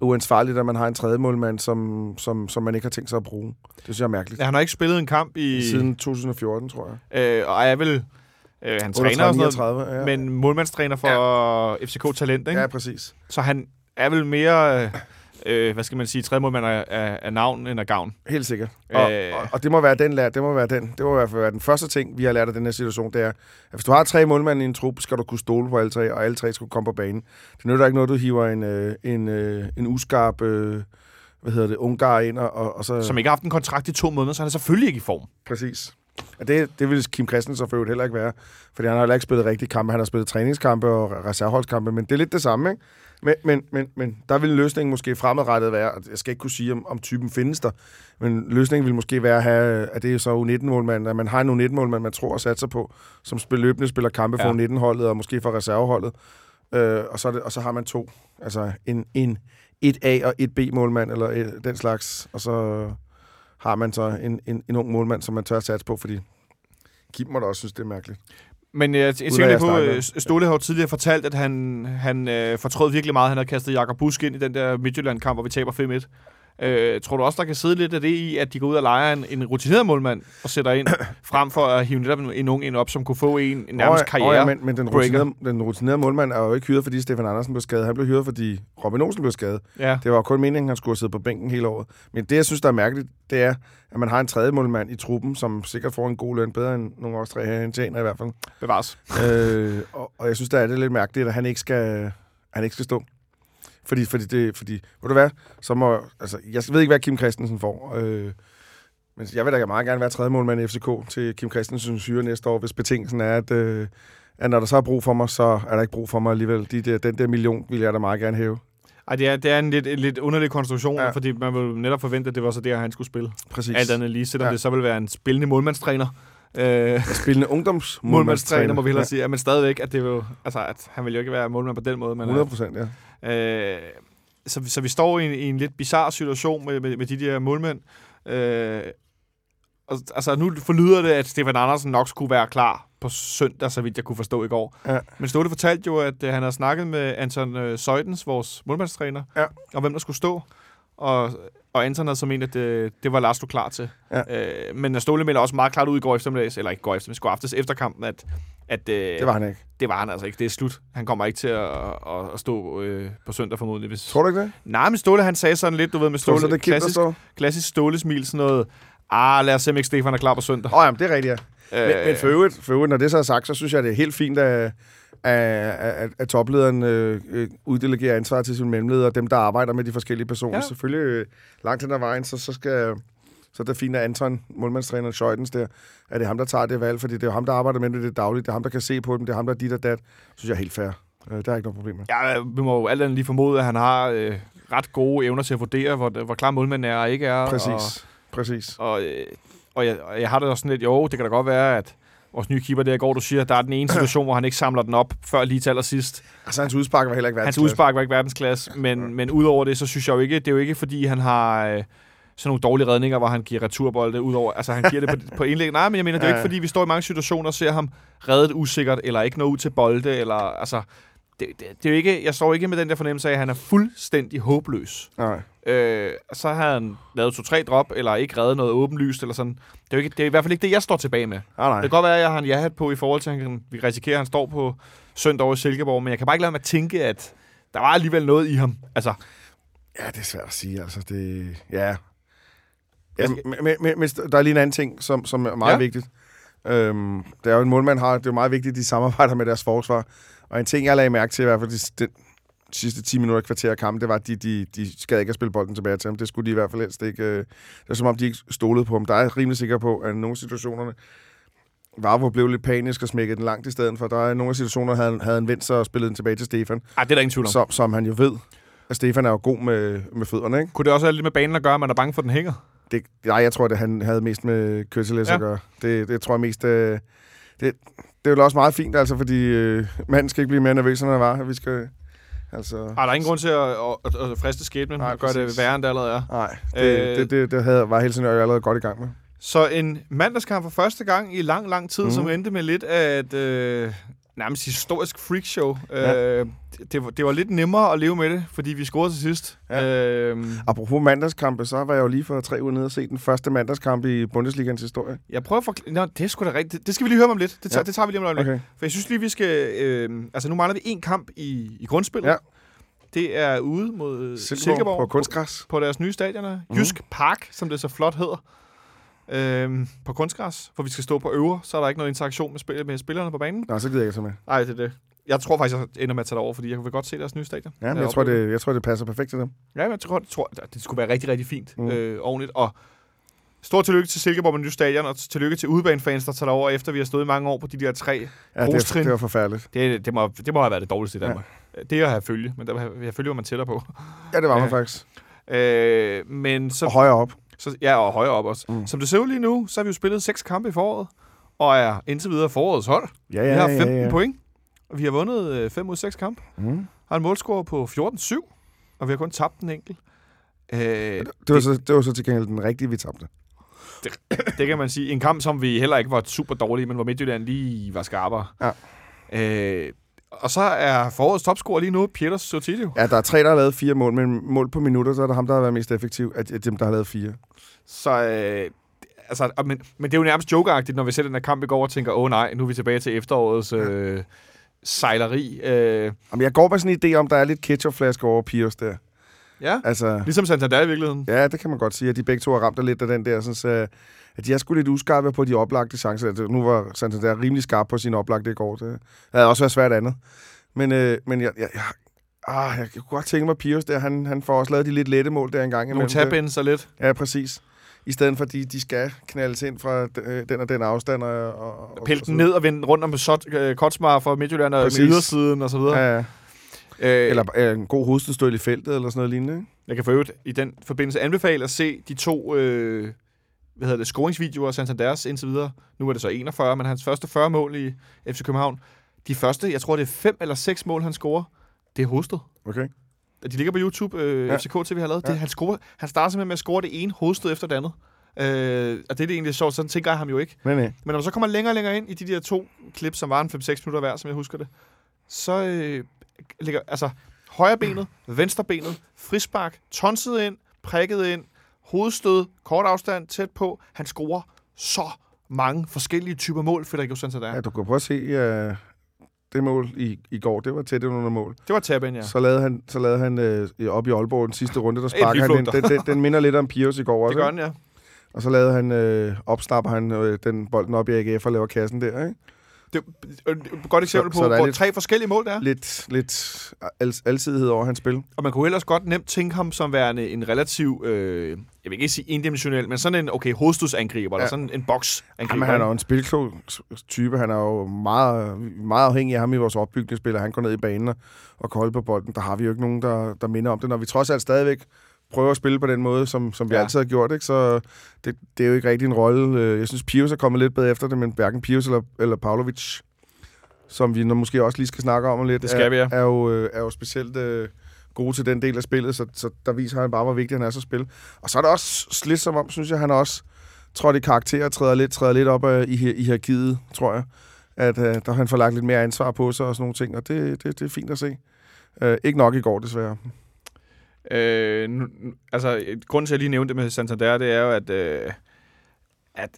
uansvarligt, at man har en tredje målmand, som, som, som man ikke har tænkt sig at bruge. Det synes jeg er mærkeligt. Ja, han har ikke spillet en kamp i... Siden 2014, tror jeg. Øh, og er vel... Øh, han træner og sådan 39, noget, ja. men målmandstræner for ja. FCK Talent, ikke? Ja, præcis. Så han er vel mere... Øh, øh, hvad skal man sige, tredje målmand af, af, af navn end af gavn. Helt sikkert. Og, Øh. og, og det må være den lær, det må være den. Det må i hvert fald være den første ting, vi har lært af den her situation, det er, at hvis du har tre målmænd i en trup, skal du kunne stole på alle tre, og alle tre skal komme på banen. Det nytter ikke noget, du hiver en, øh, en, øh, en uskarp, øh, hvad hedder det, ungar ind, og, og, og så... Som ikke har haft en kontrakt i to måneder, så han er selvfølgelig ikke i form. Præcis. Og det, det vil Kim Christensen for øvrigt heller ikke være, fordi han har heller ikke spillet rigtige kampe. Han har spillet træningskampe og reserveholdskampe, men det er lidt det samme, ikke? Men, men, men, men der vil løsningen måske fremadrettet være, og jeg skal ikke kunne sige, om, om typen findes der, men løsningen vil måske være at have, at det er så U19-målmand, at man har en U19-målmand, man tror og satser på, som spil, løbende spiller kampe for Ja. U19-holdet og måske for reserveholdet. Øh, og, så det, og så har man to. Altså en, en et A- og et B-målmand, eller et, den slags, og så har man så en, en, en ung målmand, som man tør at satse på, fordi Kim må da også synes, det er mærkeligt. Men jeg, jeg tænker lige på, øh, Ståle har jo tidligere fortalt, at han, han øh, fortrød virkelig meget, han havde kastet Jakob Busk ind i den der Midtjylland-kamp, hvor vi taber 5-1. Øh, tror du også, der kan sidde lidt af det i, at de går ud og leger en, en rutineret målmand og sætter ind, frem for at hive netop en, en ung en op, som kunne få en, nærmest Åh, karriere? åh, ja, men, men den, rutinerede, den rutinerede målmand er jo ikke hyret, fordi Stefan Andersen blev skadet. Han blev hyret, fordi Robin Olsen blev skadet. ja. Det var kun meningen, at han skulle sidde på bænken hele året. Men det, jeg synes, der er mærkeligt, det er, at man har en tredje målmand i truppen, som sikkert får en god løn, bedre end nogle af os tre her, han tjener i hvert fald. bevares. øh, og, og, jeg synes, der er det lidt mærkeligt, at han ikke skal, han ikke skal stå. Fordi, fordi, det, fordi, ved du hvad, så må, altså, jeg ved ikke, hvad Kim Christensen får, øh, men jeg vil da meget gerne være tredje målmand i FCK til Kim Christensens hyre næste år, hvis betingelsen er, at, øh, at når der så er brug for mig, så er der ikke brug for mig alligevel. De der, den der million vil jeg da meget gerne hæve. Ej, det er, det er en lidt, en lidt underlig konstruktion, ja. Fordi man ville netop forvente, at det var så der, han skulle spille. Præcis. Alt andet lige, selvom ja. Ja. det så vil være en spillende målmandstræner. Øh, Spillende ungdoms målmandstræner, må vi hellere sige. Ja, men stadigvæk, at, det jo- altså, at han vil jo ikke være målmand på den måde. Men, 100 procent, ja. Øh, så, så vi står i en, i en lidt bizarre situation med, med, med de der målmænd. Øh, og, altså, nu forlyder det, at Stefan Andersen nok skulle være klar på søndag, så vidt jeg kunne forstå i går. Ja. Men Ståle fortalte jo, at øh, han har snakket med Anton øh, Søjdens, vores målmandstræner, Ja. om hvem der skulle stå. Og, og Anton havde så ment, at det, det var Lars du klar til. Ja. Øh, men Ståle melder også meget klart ud i går eftermiddags, eller ikke går eftermiddags, går aftes efter kampen, at, at øh, Det var han ikke. det var han altså ikke. Det er slut. Han kommer ikke til at, at, at stå øh, på søndag formodentlig. Hvis... Tror du ikke det? Nej, men Ståle han sagde sådan lidt, du ved, med Ståle, så, det Kim, klassisk, står? klassisk Ståle-smil, sådan noget, ah, lad os se, om ikke Stefan er klar på søndag. Åh, oh, jamen, det er rigtigt, ja. Øh, Men, men for, øvrigt, for øvrigt, når det så er sagt, så synes jeg, det er helt fint, at, at, at, at toplederen øh, øh, uddelegerer ansvar til sine mellemledere, dem, der arbejder med de forskellige personer. Ja. Selvfølgelig øh, langt hen ad vejen, så, så skal... Så er det fint, at Anton, målmandstræner Scheutens der, at det er ham, der tager det valg, fordi det er ham, der arbejder med det, det dagligt. Det er ham, der kan se på dem. Det er ham, der er dit og dat. synes jeg er helt fair. Øh, Der er ikke noget problem med. Ja, vi må jo alt andet lige formode, at han har øh, ret gode evner til at vurdere, hvor, hvor klar målmanden er og ikke er. Præcis. Præcis. Og, og, øh, og, jeg, og jeg har det også sådan lidt, jo, det kan da godt være, at vores nye keeper der i går, du siger, der er den ene situation, hvor han ikke samler den op før lige til allersidst. Altså, hans udspark var heller ikke værd. Hans udspark var ikke verdensklasse, men, men udover det, så synes jeg jo ikke, det er jo ikke, fordi han har øh, sådan nogle dårlige redninger, hvor han giver returbolde udover, altså han giver det på, på indlæg. Nej, men jeg mener, det er jo ikke, fordi vi står i mange situationer og ser ham reddet usikkert, eller ikke nå ud til bolde, eller altså, det, det, det er jo ikke, jeg står ikke med den der fornemmelse af, at han er fuldstændig håbløs. Nej. Øh, så har han lavet to-tre drop, eller ikke reddet noget åbenlyst, eller sådan. Det er, jo ikke, det er i hvert fald ikke det, jeg står tilbage med. Nej, nej. Det kan godt være, at jeg har en ja på i forhold til, at han vi risikerer, at han står på søndag over i Silkeborg, men jeg kan bare ikke lade mig at tænke, at der var alligevel noget i ham. Altså, Ja, det er svært at sige. Altså, det... Ja. ja men, men, men, der er lige en anden ting, som, som er meget ja. vigtigt. Øhm, det er jo en målmand har, det er jo meget vigtigt, at de samarbejder med deres forsvar. Og en ting, jeg lagde mærke til i hvert fald de, de sidste 10 minutter kvarter af kampen, det var, at de, de, de skal ikke at spille bolden tilbage til ham. Det skulle de i hvert fald helst ikke. øh, Det er som om, de ikke stolede på ham. Der er jeg rimelig sikker på, at nogle situationerne, Varvo blev lidt panisk og smækkede den langt i stedet for. Der er nogle af situationer, havde, han- havde han vendt sig og spillet den tilbage til Stefan, ej, det er der ingen tvivl om. Som, som han jo ved, at Stefan er jo god med, med fødderne, ikke? Kunne det også have lidt med banen at gøre, at man er bange for, at den hænger? Det, nej, jeg tror, det han havde mest med kødsalæs Ja. ja. at gøre. Det, det tror jeg mest... Øh, det, det er jo også meget fint, altså, fordi øh, manden skal ikke blive mere nervøs, end han var. Vi skal... Altså... Ej, der er ingen grund til at, at, at, at friste skæbnen og gøre det værre, end det allerede er. Nej, det, Øh. det, det, det havde, var Helsingør jo allerede godt i gang med. Så en mandagskamp for første gang i lang, lang tid, mm. Mhm. som endte med lidt af et, øh, nærmest historisk freakshow. Ja. Øh, det, det var lidt nemmere at leve med det, fordi vi scorede til sidst. Ja. Øh, Apropos mandagskampe, så var jeg jo lige for tre uger nede og se den første mandagskamp i Bundesligans historie. jeg prøver at forklare... Nå, det er sgu da rigtigt. Det skal vi lige høre om lidt. Det tager, Ja. det tager vi lige om lidt. Okay. For jeg synes lige, vi skal... Øh, altså, nu mangler vi en kamp i, i grundspillet. Ja. Det er ude mod Silkeborg, Silkeborg, Silkeborg på kunstgræs. på deres nye stadioner. Mhm. Jysk Park, som det så flot hedder. Øhm, på kunstgræs, hvor vi skal stå på øver, så er der ikke noget interaktion med, spil- med spillerne på banen. Nå, så gider jeg ikke så med. Nej, det er det. Jeg tror faktisk, jeg ender med at tage det over, fordi jeg vil godt se deres nye stadion. Ja, men Jeg tror, det, jeg tror, det passer perfekt til dem. Ja, men jeg tror, jeg tror det skulle være rigtig, rigtig fint. Mm. Øh, ordentligt. Og stort tillykke til Silkeborg med nye stadion, og tillykke til udebanefans, der tager over, efter vi har stået i mange år på de der tre. Ja, det, er, det var forfærdeligt. Det, det, må, det må have været det dårligste i Danmark. Ja. Det er at have følge, men der jeg følge, hvor man tæller på. Ja, det var man Ja. faktisk. Øh, men så, Og højere op. så, ja, og højere op også. Mm. Som det ser ud lige nu, så har vi jo spillet seks kampe i foråret, og er indtil videre forårets hold. Ja, vi ja, har ja, 15 ja. point, og vi har vundet 5 ud af 6 kampe. Mm. Har en målscore på 14-7, og vi har kun tabt en enkelt. Øh, Det, var så, det var så til gengæld den rigtige, vi tabte. det kan man sige. En kamp, som vi heller ikke var super dårlige, men hvor Midtjylland lige var skarpere. Ja. Øh, og så er forårets topscorer lige nu, Pieters Sotilio. Ja, der er tre, der har lavet fire mål, men mål på minutter, så er det ham, der har været mest effektiv af dem, der har lavet fire. Så, øh, altså, men, men det er jo nærmest jokeagtigt, når vi ser den her kamp i går og tænker, åh oh, nej, nu er vi tilbage til efterårets øh, sejleri. Øh, Jamen, jeg går med sådan en idé om, der er lidt ketchupflaske over Pius der. Ja, Altså, ligesom Santander i virkeligheden. ja, det kan man godt sige, at de begge to har ramt lidt af den der, sådan, så, at de er sgu lidt uskarpe på de oplagte chancer. Altså, Nu var Santander rimelig skarp på sine oplagte i går. Det havde også været svært andet. Men, øh, men jeg, jeg, jeg, ah, jeg kunne godt tænke mig, at Pius der, han, han får også lavet de lidt lette mål der engang. Nogle tab så lidt. Ja, præcis. I stedet for, at de, de skal knaldes ind fra øh, den og den afstand. Og, og, Pille den ned og vende rundt om øh, Kotsmar fra Midtjylland og ydersiden og så videre. Ja, ja. Øh, Eller øh, en god hovedstødstøl i feltet, eller sådan noget lignende. Ikke? Jeg kan for øvrigt i den forbindelse anbefale at se de to øh, hvad hedder det, scoringsvideoer af Santanders indtil videre. Nu er det så 41, men hans første 40 mål i FC København. De første, jeg tror det er fem eller seks mål, han scorer, det er hovedstød. Okay. De ligger på YouTube, øh, Ja. FCK TV har lavet. Ja. Det, han, scorer, han starter simpelthen med at score det ene hovedstød efter det andet. Øh, og det er det egentlig sjovt, sådan tænker jeg ham jo ikke. Men nej. Men når man så kommer længere og længere ind i de der to klip, som var en 5-6 minutter hver, som jeg husker det, så øh, ligger, altså, højre benet, venstre benet, frispark, tonset ind, prikket ind, hovedstød, kort afstand, tæt på. Han scorer så mange forskellige typer mål, Federico Santander. Ja, Ja. du kan prøve at se øh, det mål i, i går. Det var tæt under mål. Det var tabben, ja. Så lavede han, så lavede han øh, op i Aalborg den sidste runde, der sparker han den, den, den, den, minder lidt om Pius i går Det også. gør ikke? han, ja. Og så lavede han, øh, opsnapper han øh, den bolden op i AGF og laver kassen der. Ikke? Det er et godt eksempel Så- på, så hvor lidt- tre forskellige mål der er. Lidt, lidt al, alsidighed over hans spil. Og man kunne ellers godt nemt tænke ham som værende en relativ, øh, jeg vil ikke sige endimensionel, men sådan en, okay, hovedstødsangriber, ja. eller sådan en boksangriber. Jamen, han er jo en spilklog type. Han er jo meget, meget afhængig af ham i vores opbygningsspil. Han går ned i banen og, holde på bolden. Der har vi jo ikke nogen, der, der minder om det. Når vi trods alt stadigvæk prøver at spille på den måde, som, som vi Ja. altid har gjort, ikke? så det, det er jo ikke rigtig en rolle. Øh, Jeg synes, Pius er kommet lidt bedre efter det, men hverken Pius eller, eller Pavlovic, som vi måske også lige skal snakke om lidt, Det skal vi, ja. er, er, jo, øh, er jo specielt øh, gode til den del af spillet, så, så der viser han bare, hvor vigtig han er som spil. Og så er det også lidt som om, synes jeg, han er også trådt i karakter og træder lidt, træder lidt op øh, i, i hierarkiet, tror jeg. At øh, der har han får lagt lidt mere ansvar på sig og sådan nogle ting, og det, det, det er fint at se. Øh, ikke nok i går, desværre. Øh, nu, altså, grunden til, at jeg lige nævnte det med Santander, det er jo, at, øh, at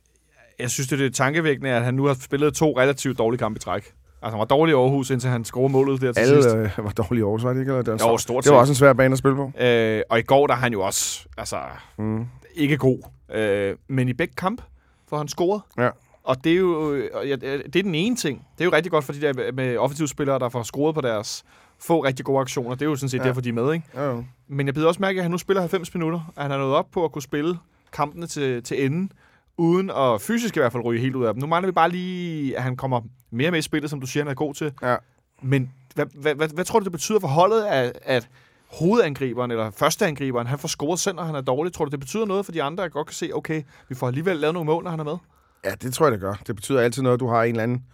jeg synes, det er tankevækkende, at han nu har spillet to relativt dårlige kampe i træk. Altså, han var dårlig i Aarhus, indtil han scorede målet der til sidst. Alle øh, var dårlige i Aarhus, var det ikke? Eller det, var, Jo, stort det var også en svær bane at spille på. Øh, og i går, der er han jo også altså, Mm. ikke god. Øh, men i begge kamp får han scoret. Ja. Og det er jo ja, det er den ene ting. Det er jo rigtig godt for de der med- med offensive spillere, der får scoret på deres få rigtig gode aktioner. Det er jo sådan set Ja. derfor, de er med, ikke? Ja, jo. Men jeg bider også mærke, at han nu spiller 90 minutter, at han er nået op på at kunne spille kampene til, til enden, uden at fysisk i hvert fald ryge helt ud af dem. Nu mangler vi bare lige, at han kommer mere med i spillet, som du siger, han er god til. Ja. Men hvad, hvad, hvad, hvad tror du, det betyder for holdet, at, at hovedangriberen, eller førsteangriberen, han får scoret selv, når han er dårlig? Tror du, det betyder noget for de andre, at godt kan se, okay, vi får alligevel lavet nogle mål, når han er med? Ja, det tror jeg, det gør. Det betyder altid noget, at du har en eller anden,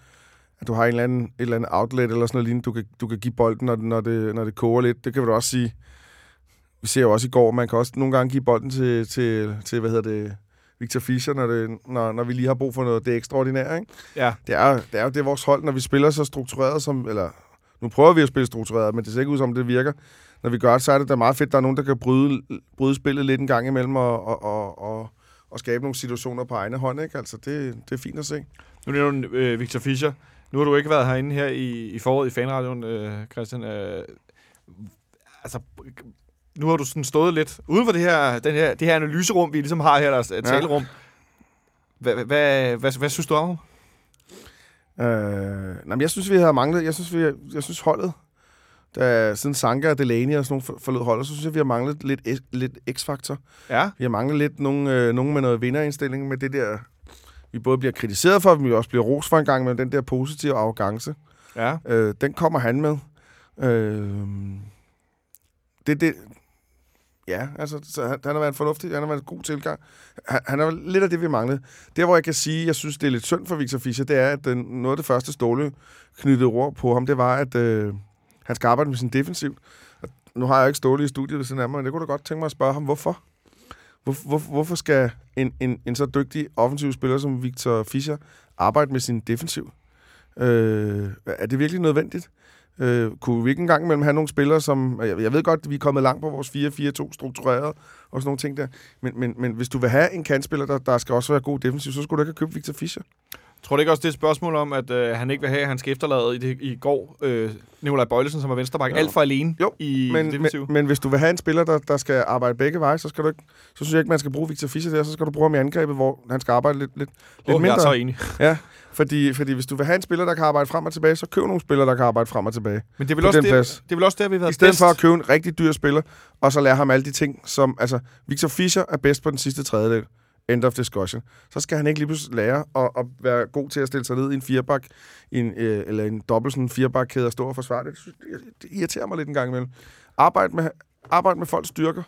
at du har en eller anden, et eller andet outlet eller sådan noget lignende, du kan, du kan give bolden, når, når, det, når det koger lidt. Det kan vi da også sige. Vi ser jo også i går, man kan også nogle gange give bolden til, til, til hvad hedder det, Victor Fischer, når, det, når, når vi lige har brug for noget det ekstraordinære. Ikke? Ja. Det, er, det er jo det vores hold, når vi spiller så struktureret som... Eller, nu prøver vi at spille struktureret, men det ser ikke ud som, det virker. Når vi gør det, så er det da meget fedt, der er nogen, der kan bryde, bryde spillet lidt en gang imellem og, og, og, og, og skabe nogle situationer på egne hånd. Ikke? Altså, det, det er fint at se. Nu nævner du øh, Victor Fischer. Nu har du ikke været herinde her i, i foråret i fanradioen, øh, Christian. Øh, altså, nu har du sådan stået lidt uden for det her, den her, det her analyserum, vi ligesom har her, der er et talerum. Hvad, hvad, hvad, hvad, hvad synes du om? Øh, nej, men jeg synes, vi har manglet... Jeg synes, vi, jeg synes holdet, da, siden Sanka og Delaney og sådan nogle forlod holdet, så synes jeg, vi har manglet lidt, lidt x-faktor. Ja. Vi har manglet lidt nogen, øh, nogen med noget vinderindstilling med det der... Vi både bliver kritiseret for, men vi også bliver ros for en gang med den der positive arrogance. Ja. Øh, den kommer han med. Øh, det, det, ja, altså, så han, han har været fornuftig, han har været en god tilgang. Han, han er lidt af det, vi manglede. Der, hvor jeg kan sige, jeg synes, det er lidt synd for Victor Fischer, det er, at den, noget af det første Ståle knyttede ord på ham, det var, at øh, han skal arbejde med sin defensiv. Og nu har jeg ikke Ståle i studiet ved siden af mig, men det kunne da godt tænke mig at spørge ham, hvorfor? Hvor, hvor, hvorfor skal en, en, en så dygtig offensiv spiller som Victor Fischer arbejde med sin defensiv? Øh, er det virkelig nødvendigt? Øh, kunne vi ikke engang imellem have nogle spillere, som... Jeg, jeg ved godt, at vi er kommet langt på vores 4-4-2 struktureret og sådan nogle ting der. Men, men, men hvis du vil have en kantspiller, der, der skal også være god defensiv, så skulle du ikke have købt Victor Fischer. Tror du ikke også, det er et spørgsmål om, at øh, han ikke vil have, at han skal efterlade i, det, i går øh, Nikolaj Bøjlesen, som er venstreback, alt for alene jo, i men, men, men hvis du vil have en spiller, der, der skal arbejde begge veje, så, skal du ikke, så synes jeg ikke, man skal bruge Victor Fischer der, så skal du bruge ham i angrebet, hvor han skal arbejde lidt, lidt, lidt oh, mindre. Jeg er så enig. Ja, fordi, fordi hvis du vil have en spiller, der kan arbejde frem og tilbage, så køb nogle spillere, der kan arbejde frem og tilbage. Men det vel, også det, det vel også der, vi har været I stedet bedst. for at købe en rigtig dyr spiller, og så lære ham alle de ting, som... Altså, Victor Fischer er bedst på den sidste tredjedel. End of discussion. Så skal han ikke lige pludselig lære at, at være god til at stille sig ned i en firebak, i en, øh, eller en dobbelt sådan firebakkæde og stå og forsvare det. Det irriterer mig lidt en gang imellem. Arbejde med, arbejde med folks styrker.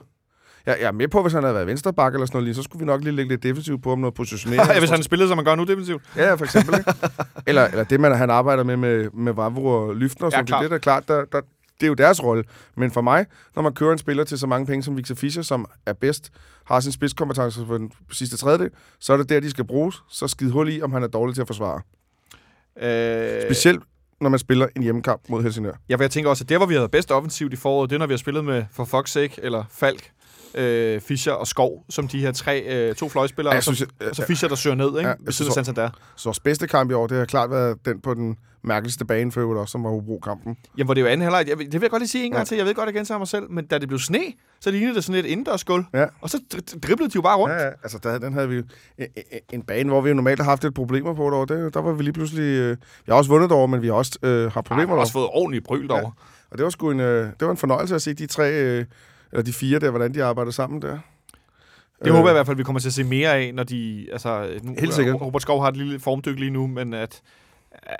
Jeg, jeg er med på, hvis han havde været venstreback eller sådan noget, så skulle vi nok lige lægge lidt defensivt på ham, noget positionering. ja, hvis han spillede, som man gør nu defensivt. Ja, for eksempel. Ikke? eller, eller det, man, han arbejder med med, med Vavro og Lyftner. Ja, det, det er klart, der, der, det er jo deres rolle. Men for mig, når man kører en spiller til så mange penge som Victor Fischer, som er bedst, har sin spidskompetence for den sidste tredjedel, så er det der, de skal bruges. Så skid hul i, om han er dårlig til at forsvare. Øh... Specielt når man spiller en hjemmekamp mod Helsingør. Ja, for jeg tænker også, at der, hvor vi havde bedst offensivt i foråret, det er, når vi har spillet med, for fuck's sake, eller Falk, øh, Fischer og Skov, som de her tre, øh, to fløjspillere, Ja, jeg og, så, synes, jeg- og så Fischer, der søger ned, ikke? Ja, jeg af synes- Santander. Så vores bedste kamp i år, det har klart været den på den mærkeligste bane for øvrigt også, som var Hobro-kampen. Jamen, hvor det jo anden halvleg. Jeg, det vil jeg godt lige sige en gang Ja. til. Jeg ved godt, jeg gentager mig selv, men da det blev sne, så lignede det sådan lidt indendørsgulv. Ja. Og så dri- driblede de jo bare rundt. Ja, ja, altså der, den havde vi en, bane, hvor vi jo normalt har haft lidt problemer på derovre. Det, der var vi lige pludselig... Øh, vi har også vundet derovre, men vi har også øh, haft problemer man har derovre. også fået ordentligt bryl derovre. Og det var sgu en, øh, det var en fornøjelse at se de tre, øh, eller de fire der, hvordan de arbejder sammen der. Det håber jeg i hvert fald, vi kommer til at se mere af, når de... Altså, nu, Helt sikkert. Robert Skov har et lille formdyk lige nu, men at øh,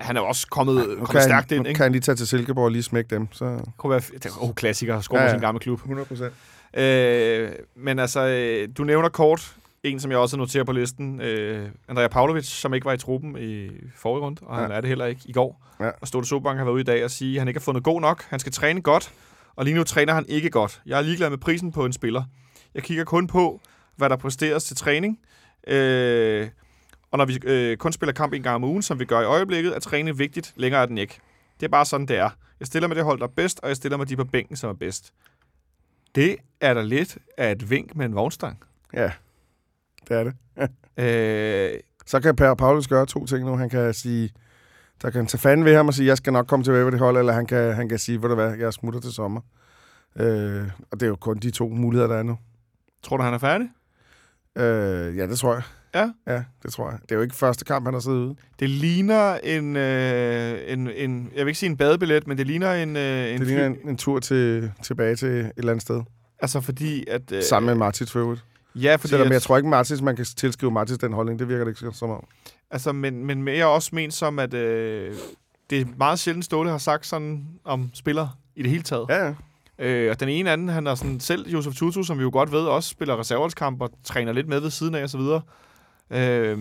han er også kommet, Nu kommet kan, stærkt han, ind, ikke? kan han lige tage til Silkeborg og lige smække dem. Så Det kunne være... jo klassiker, at score Ja, ja, ja. sin gamle klub. 100 procent. Øh, men altså, øh, du nævner kort en, som jeg også noterer på listen. Øh, Andrea Pavlovic, som ikke var i truppen i forrige runde, og han Ja. er det heller ikke i går. Ja. Og Stolte Sobank har været ude i dag og sige, at han ikke har fundet god nok. Han skal træne godt, og lige nu træner han ikke godt. Jeg er ligeglad med prisen på en spiller. Jeg kigger kun på, hvad der præsteres til træning. Øh, og når vi øh, kun spiller kamp en gang om ugen, som vi gør i øjeblikket, er træning vigtigt. Længere er den ikke. Det er bare sådan, det er. Jeg stiller med det hold, der er bedst, og jeg stiller med de på bænken, som er bedst. Det er der lidt af et vink med en vognstang. Ja, det er det. Øh, Så kan Per Paulus gøre to ting nu. Han kan sige, der kan han tage fanden ved ham og sige, jeg skal nok komme tilbage ved det hold, eller han kan, han kan sige, ved du hvad, jeg smutter til sommer. Øh, og det er jo kun de to muligheder, der er nu. tror du, han er færdig? Øh, ja, det tror jeg. Ja. Ja, det tror jeg. Det er jo ikke første kamp, han har siddet ude. Det ligner en, øh, en, en, jeg vil ikke sige en badebillet, men det ligner en, øh, en, Det ligner en, en tur til, tilbage til et eller andet sted. Altså fordi, at... Øh, Sammen med Martins for øvrigt. Ja, fordi Selvom at, jeg tror ikke, Martins, man kan tilskrive Martins den holdning. Det virker det ikke som om. Altså, men, men mere også ment som, at øh, det er meget sjældent Ståle har sagt sådan om spillere i det hele taget. Ja, ja. Øh, og den ene anden, han er sådan selv, Josef Tutu, som vi jo godt ved, også spiller reserveholdskamp og træner lidt med ved siden af og så videre. Øh,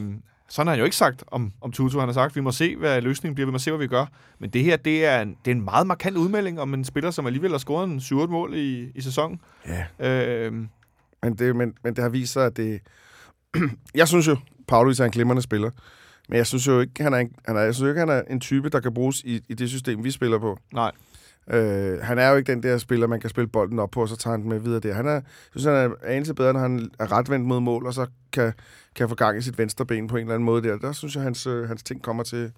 sådan har han jo ikke sagt om, om Tutu. Han har sagt, vi må se, hvad løsningen bliver, vi må se, hvad vi gør. Men det her, det er en, det er en meget markant udmelding om en spiller, som alligevel har scoret en 7 mål i, i sæsonen. ja. Øh, Men det, men, men det har vist sig, at det... jeg synes jo, Paulus er en glimrende spiller. Men jeg synes jo ikke, han er en, han er, jeg synes jo ikke, han er en type, der kan bruges i, i det system, vi spiller på. Nej. Øh, han er jo ikke den der spiller, man kan spille bolden op på, og så tager han den med videre der. Han er, jeg synes, han er anelse bedre, når han er retvendt mod mål, og så kan, kan få gang i sit venstre ben på en eller anden måde der. Der synes jeg, hans, øh, hans ting kommer til,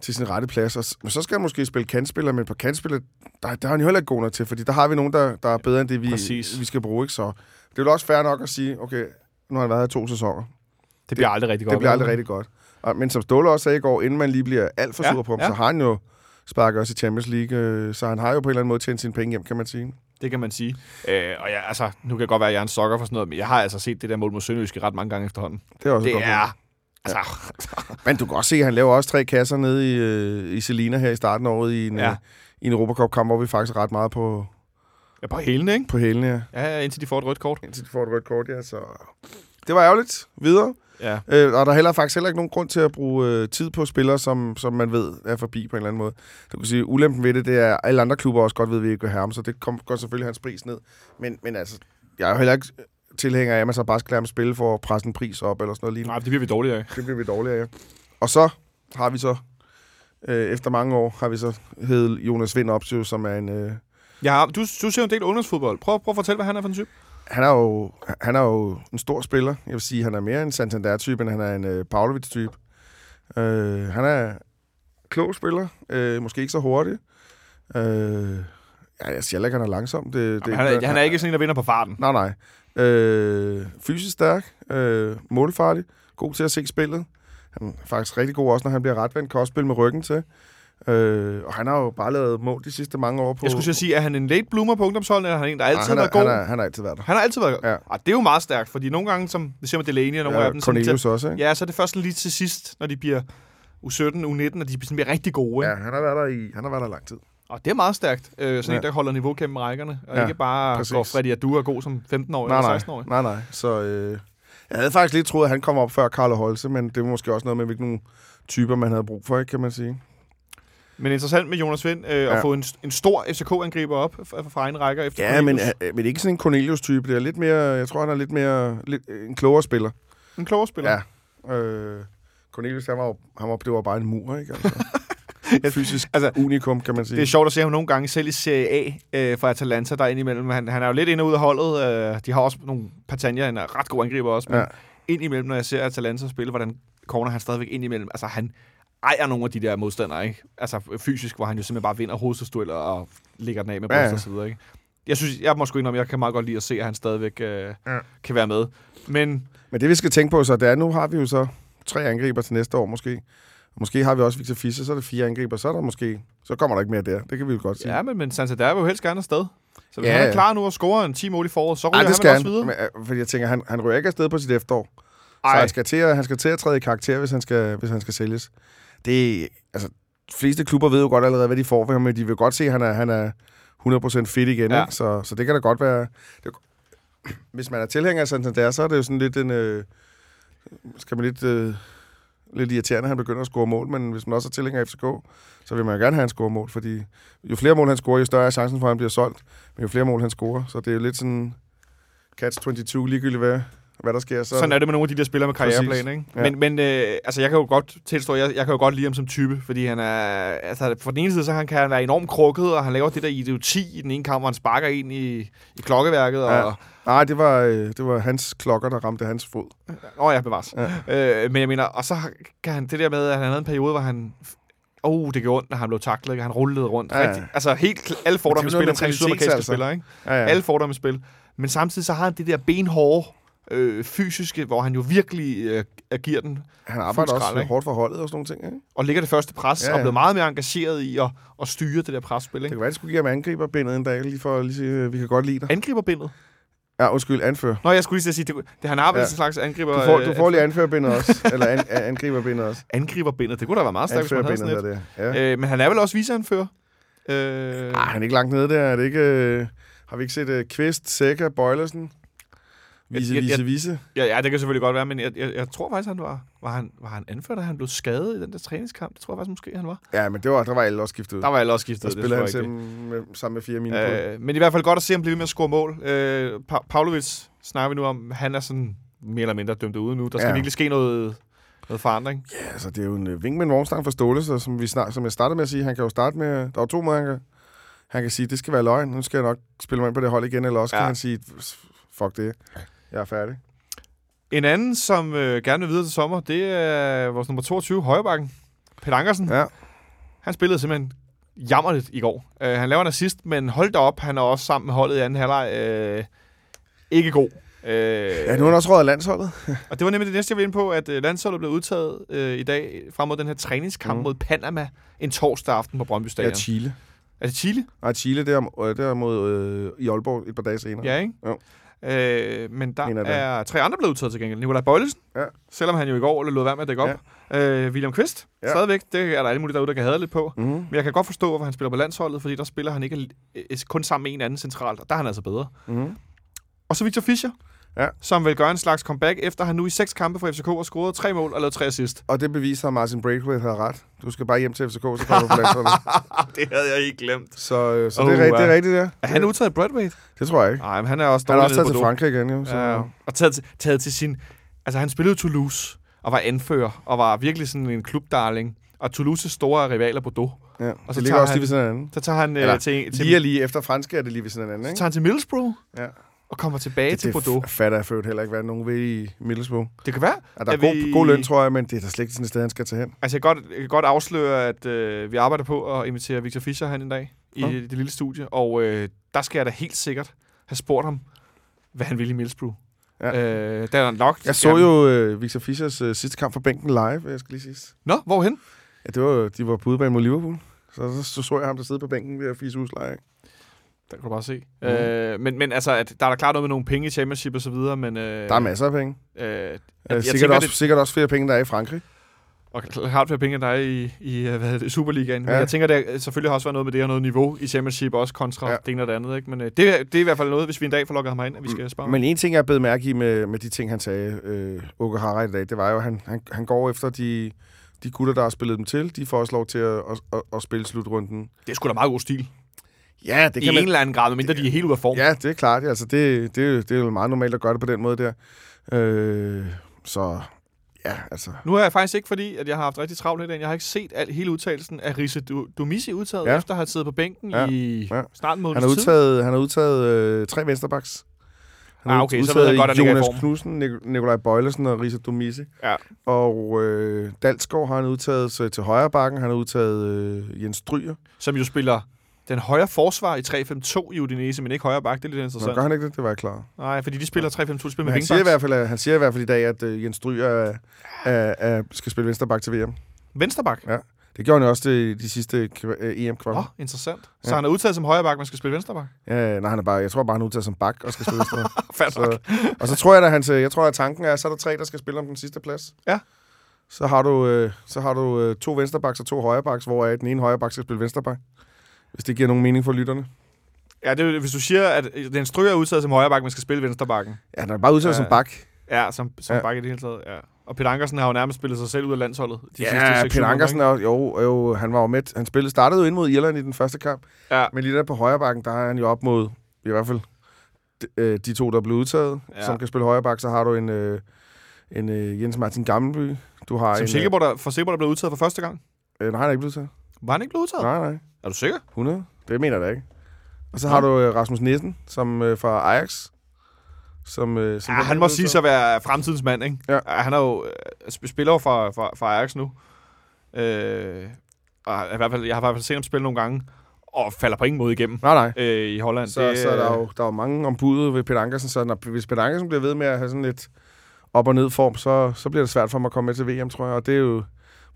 til sin rette plads. Og, men så skal han måske spille kantspiller, men på kantspiller, der, der er han jo heller ikke god nok til, fordi der har vi nogen, der, der er bedre end det, vi, Præcis. vi skal bruge. Ikke? Så det er jo også fair nok at sige, okay, nu har han været her to sæsoner. Det bliver aldrig rigtig godt. Det bliver aldrig rigtig godt. Og, men som Ståle også sagde i går, inden man lige bliver alt for Ja, sur på ham, ja. så har han jo sparket også i Champions League, øh, så han har jo på en eller anden måde tjent sine penge hjem, kan man sige. Det kan man sige. Øh, og ja, altså, nu kan det godt være, at jeg er en sokker for sådan noget, men jeg har altså set det der mål mod Sønderjyske ret mange gange efterhånden. Det er også et Det godt er... Altså, Men du kan også se, at han laver også tre kasser nede i, øh, i Selina her i starten af året i en, Ja. ja. i en Europacup-kamp, hvor vi faktisk ret meget på, ja, på hælene, ikke? på hælene her. Ja, indtil de får et rødt kort. Indtil de får et rødt kort, ja. Så det var ærgerligt. Videre. Ja. Øh, og der er heller faktisk heller ikke nogen grund til at bruge øh, tid på spillere, som, som man ved er forbi på en eller anden måde. Du kan sige, ulempen ved det, det er, at alle andre klubber også godt ved, at vi ikke vil have ham, så det kom, går selvfølgelig hans pris ned. Men, men altså, jeg er jo heller ikke tilhænger af, at man så bare skal lade ham spille for at presse en pris op, eller sådan noget lignende. Nej, det bliver vi dårligere af. Det bliver vi dårligere af. Og så har vi så, øh, efter mange år, har vi så hed Jonas Vind Opsø, som er en... Øh, Ja, du, du ser en del ungdomsfodbold. Prøv, prøv at fortælle, hvad han er for en type. Han, er jo, han er jo en stor spiller. Jeg vil sige, han er mere en Santander-type, end han er en øh, Pavlovic-type. Øh, han er klog spiller. Øh, måske ikke så hurtig. Øh, ja, jeg siger ikke, han er langsom. Det, det, Jamen, han, er, han er ikke sådan en, der vinder på farten. Nej, nej. Øh, fysisk stærk, øh, målfarlig, god til at se spillet. Han er faktisk rigtig god også, når han bliver retvendt, kan også spille med ryggen til. Øh, og han har jo bare lavet mål de sidste mange år på... Jeg skulle sige, er han en late bloomer på ungdomsholdet, eller er han en, der altid har han, er, været god? han, han har altid været der. Han har altid været Ja. ja. det er jo meget stærkt, fordi nogle gange, som det ser med Delaney og nogle Ja, af dem, Cornelius også, ikke? ja, så er det først lige til sidst, når de bliver U17, U19, og de bliver rigtig gode. Ja, Ikke? han har været der i, han har været der lang tid. Og det er meget stærkt. Øh, sådan Ja. en, der holder niveau gennem rækkerne, og Ja, ikke bare præcis. går Freddy Adu er god som 15-årig Nej, eller nej, 16-årig. nej, nej. Så øh, jeg havde faktisk lidt troet, at han kom op før Karl Holse, men det var måske også noget med, hvilke nogle typer man havde brug for, ikke, kan man sige. Men interessant med Jonas Vind øh, Ja. at få en, en stor FCK-angriber op fra, fra egen rækker efter Ja, men, øh, men ikke sådan en Cornelius-type. Det er lidt mere, jeg tror, han er lidt mere lidt, en klogere spiller. En klogere spiller. Ja. Øh, Cornelius, han var, han var, det var bare en mur, ikke? Altså, fysisk Altså, unikum, kan man sige. Det er sjovt at se ham nogle gange selv i Serie A øh, for Atalanta der indimellem. Han, han er jo lidt ind og ud af holdet. Øh, de har også nogle Patania, han er ret god angriber også. Men ja. indimellem, når jeg ser Atalanta spille, hvordan corner han stadigvæk indimellem. Altså han ejer nogle af de der modstandere, ikke? Altså fysisk, hvor han jo simpelthen bare vinder hovedstødstueller og lægger den af med bryst ja. og så videre, ikke? Jeg synes, jeg må sgu indrømme, jeg kan meget godt lide at se, at han stadigvæk øh, Ja. kan være med. Men Men det, vi skal tænke på, så det er, nu har vi jo så tre angriber til næste år måske. Måske har vi også Victor Fischer, så er det fire angriber, så er der måske... Så kommer der ikke mere der. Det kan vi jo godt sige. ja, men, men Santander vil jo helst gerne afsted. Så hvis Ja, han er klar nu og scorer en 10 mål i foråret, så ryger Ej, det skal også han. videre. Men, øh, fordi jeg tænker, han, han ryger ikke afsted på sit efterår. Så Ej. han skal, til at, han skal til at træde i karakter, hvis han skal, hvis han skal sælges. Det, altså, de fleste klubber ved jo godt allerede, hvad de får for ham, men de vil godt se, at han er, han er 100% fit igen. Ja. Ikke? Så, så det kan da godt være... Det, hvis man er tilhænger af Santander, så er det jo sådan lidt en... Øh, skal man lidt... Øh, lidt irriterende, at han begynder at score mål, men hvis man også er tilhænger af FCK, så vil man jo gerne have, han scorer mål, fordi jo flere mål han scorer, jo større er chancen for, at han bliver solgt, men jo flere mål han scorer, så det er jo lidt sådan catch-22, ligegyldigt hvad, hvad der sker. Så, Sådan er det med nogle af de der spillere med karriereplan, ikke? Ja. Men, men øh, altså, jeg kan jo godt tilstå, jeg, jeg kan jo godt lide ham som type, fordi han er... Altså, for den ene side, så han kan han være enormt krukket, og han laver det der idioti i den ene kamp, hvor han sparker en i, i klokkeværket, Ja. og... Nej, det var, øh, det var hans klokker, der ramte hans fod. Åh, oh, ja, bevares. Ja. Øh, men jeg mener, og så kan han det der med, at han havde en periode, hvor han... Åh, oh, det gjorde ondt, når han blev taklet, og han rullede rundt. Ja, Ja. Rigtig, altså, helt alle fordomme spil omkring sydamerikanske altså. spillere, ikke? Ja, ja. Alle fordomme spil. Men samtidig så har han det der benhårde øh, fysiske, hvor han jo virkelig øh, giver den, Han arbejder også skrald, hårdt for holdet og sådan nogle ting. Ikke? og ligger det første pres, Ja, ja, og bliver meget mere engageret i at, at styre det der presspil. Det Ikke? kan være, at skulle give ham angriberbindet en dag, lige for at lige sige, øh, vi kan godt lide dig. Angriberbindet. Ja, undskyld, anfører. Nå, jeg skulle lige sige, det, det han vel Ja. en slags angriber... Du får, du får lige anførerbindet også, eller an, an- angriberbindet også. angriberbindet. Det kunne da være meget stærkt, hvis man havde sådan et. det. Ja. Øh, men han er vel også viseanfører? Øh, Ej, han er ikke langt nede der. Er det ikke, øh, har vi ikke set uh, Kvist, Sækker, Bøjlersen? Vise, Jeg- jeg- vise, vise. ja, ja, det kan selvfølgelig godt være, men jeg, jeg, jeg tror faktisk, han var, var, han, var han anført, da han blev skadet i den der træningskamp. Det tror jeg faktisk måske, han var. Ja, men det var, der var alle også skiftet ud. Der var alle også Der skiftet. det spiller tror han sammen med, sammen med fire mine øh, men i hvert fald godt at se ham blive ved med at score mål. Øh, pa- Pavlovic snakker vi nu om. Han er sådan mere eller mindre dømt ude nu. Der skal Ja. virkelig ske noget, noget forandring. Ja, altså, det er jo en øh, vink med en vognstang for Ståle, så som, vi snart, som jeg startede med at sige, han kan jo starte med... Der er to måder, han kan, han kan sige, det skal være løgn. Nu skal jeg nok spille mig ind på det hold igen, eller også ja. Ja. kan han sige, fuck det, jeg er færdig. En anden, som øh, gerne vil videre til sommer, det er vores nummer 22, Højrebakken. Peter Ankersen. Ja. Han spillede simpelthen jammerligt i går. Uh, han laver en assist, men hold da op, han er også sammen med holdet i anden halvleg uh, ikke god. Uh, Ja, nu er han også af landsholdet. Og det var nemlig det næste, jeg ville ind på, at uh, landsholdet blev udtaget uh, i dag frem mod den her træningskamp Mm. mod Panama en torsdag aften på Brøndby Ja, Stadion. Chile. er det Chile? Nej, Chile, det er, det er mod øh, i Aalborg et par dage senere. Ja, ikke? Jo. Øh, men der dem. er tre andre blevet udtaget til gengæld. Nikolaj Bøjlesen, Ja. selvom han jo i går lod være med at dække op. Ja. Øh, William Kvist, Ja. stadigvæk. Det er der alle mulige derude, der kan have lidt på. Mm-hmm. Men jeg kan godt forstå, hvorfor han spiller på landsholdet, fordi der spiller han ikke øh, kun sammen med en anden centralt, og der er han altså bedre. Mm-hmm. Og så Victor Fischer, Ja. som vil gøre en slags comeback, efter han nu i seks kampe for FCK har scoret tre mål og lavet tre assist. Og det beviser, at Martin Braithwaite har ret. Du skal bare hjem til FCK, så kommer du på landsholdet. det havde jeg ikke glemt. Så, øh, så Oh, det, er, rigtigt, det er rigtigt, ja. Er han udtaget af Bradwaite? Det tror jeg ikke. Nej, men han er også Han er også taget til Frankrig igen, jo. Så. Ja, og taget, til- taget til sin... Altså, han spillede Toulouse og var anfører, og var virkelig sådan en klubdarling. Og Toulouse's store rivaler Bordeaux. ja. Og så det ligger tager også han- lige ved siden af anden. Så tager han Eller, øh, til, til, Lige lige efter franske er det lige ved siden af anden, så ikke? tager han til Middlesbrough Ja. Og kommer tilbage Det, til det Bordeaux. f- fatter jeg født heller ikke, hvad nogen vil i Middlesbrough. Det kan være. Ja, der er, Er god, vi- god løn, tror jeg, men det er da slet ikke sådan et sted, han skal tage hen. Altså, jeg kan godt, jeg kan godt afsløre, at øh, vi arbejder på at invitere Victor Fischer hen en dag i Nå. det, det lille studie. Og øh, der skal jeg da helt sikkert have spurgt ham, hvad han ville i Middlesbrough. Ja. Ja. Øh, der er nok... Jeg så jo øh, Victor Fischers øh, sidste kamp for bænken live, jeg skal lige sige. Nå, hvorhen? Ja, det var, de var på udebane mod Liverpool. Så, så, så, så jeg ham der sidde på bænken ved at fise husleje. ikke? Der kan du bare se. Mm. Øh, men, men altså, at der er da klart noget med nogle penge i championship og så videre, men... Øh, Der er masser af penge. Øh, jeg, Øh, jeg sikkert, tænker, også, det, sikkert også flere penge, der er i Frankrig. og klart flere penge, der er i, i øh, hvad hedder det, Superligaen. Ja. Men jeg tænker, det selvfølgelig har også været noget med det her noget niveau i championship, også kontra Ja. det ene og det andet. Ikke? Men øh, det, er- det er i hvert fald noget, hvis vi en dag får lukket ham ind, at vi skal spare. Men en ting, jeg blev mærke i med, med de ting, han sagde, øh, Åke Harald i dag, det var jo, at han, han, han går efter de, de gutter, der har spillet dem til. De får også lov til at, at, at, at spille slutrunden. det er sgu da meget god stil. Ja, det I en eller anden grad, medmindre de er helt ude af form. Ja, det er klart. Altså, det, det, er jo- det er jo meget normalt at gøre det på den måde der. Øh, så ja, altså... Nu er jeg faktisk ikke, fordi at jeg har haft rigtig travlt i dag. Jeg har ikke set al, hele udtalelsen af Risse Du- Dumisi udtaget, Ja. efter at have siddet på bænken Ja. i Ja. snart en Han har tid. udtaget, han har udtaget øh, tre vensterbacks. Han Ah, okay, så ved jeg godt, at Jonas. Knudsen, Nik- Nikolaj Bøjlesen og Risa Domisi. Ja. Og øh, Dalsgaard har han udtaget til, til højre bakken. Han har udtaget øh, Jens Stryger. Som jo spiller den højre forsvar i 3-5-2 i Udinese, men ikke højre bak. Det er lidt Nå, interessant. gør han ikke det? Det var jeg klar. Nej, fordi de spiller 3-5-2, de spiller Men med han siger, i hvert fald, at, han siger i hvert fald i dag, at øh, Jens Stryger er, er, er, skal spille vensterbak til VM. Vensterbak. Ja. Det gjorde han jo også de, de sidste øh, EM-kvarter. Åh, oh, interessant. Så Ja. han er udtaget som højre bak, men skal spille vensterbak. Ja, nej, han er bare, jeg tror bare, han er udtaget som bak og skal spille nok. Så, og så tror jeg, at hans, øh, jeg tror, at tanken er, så er der tre, der skal spille om den sidste plads. Ja. Så har du, øh, så har du øh, to vensterbacks og to højrebacks, hvor den ene højreback skal spille vensterbak. Hvis det giver nogen mening for lytterne. Ja, det, hvis du siger, at den stryger er udtaget som højre bak, men skal spille vensterbakken. Ja, han er bare udtaget Ja. som bak. Ja, som, som Ja. bak i det hele taget. Ja. Og Peter Ankersen har jo nærmest spillet sig selv ud af landsholdet. De sidste Ja, Peter Ankersen er, jo, jo, han var jo med. Han spillede, startede jo ind mod Irland i den første kamp. Ja. Men lige der på højrebakken, der er han jo op mod, i hvert fald, de, øh, de to, der er blevet udtaget, ja. Som kan spille højreback. Så har du en, øh, en øh, Jens Martin Gammelby. Du har Som en, Silkeborg, der, for Silkeborg, der blev udtaget for første gang. øh, nej, han er ikke blevet udtaget. Var han ikke blevet udtaget? Nej, nej. Er du sikker? 100? Det mener jeg da ikke. Og så har du øh, Rasmus Nissen, som øh, fra Ajax. Som, øh, som Ja, han må sige sig at være fremtidens mand, ikke? Ja. Han er jo øh, sp- spiller fra, fra, fra Ajax nu. Øh, og i hvert fald, jeg har i hvert fald set ham spille nogle gange, og falder på ingen måde igennem Nej, nej. øh, i Holland. Så, det, så er der, jo, der er jo mange om budet ved Peter Ankersen, så når, hvis Peter Ankersen bliver ved med at have sådan lidt op- og ned form, så, så bliver det svært for ham at komme med til VM, tror jeg. Og det er jo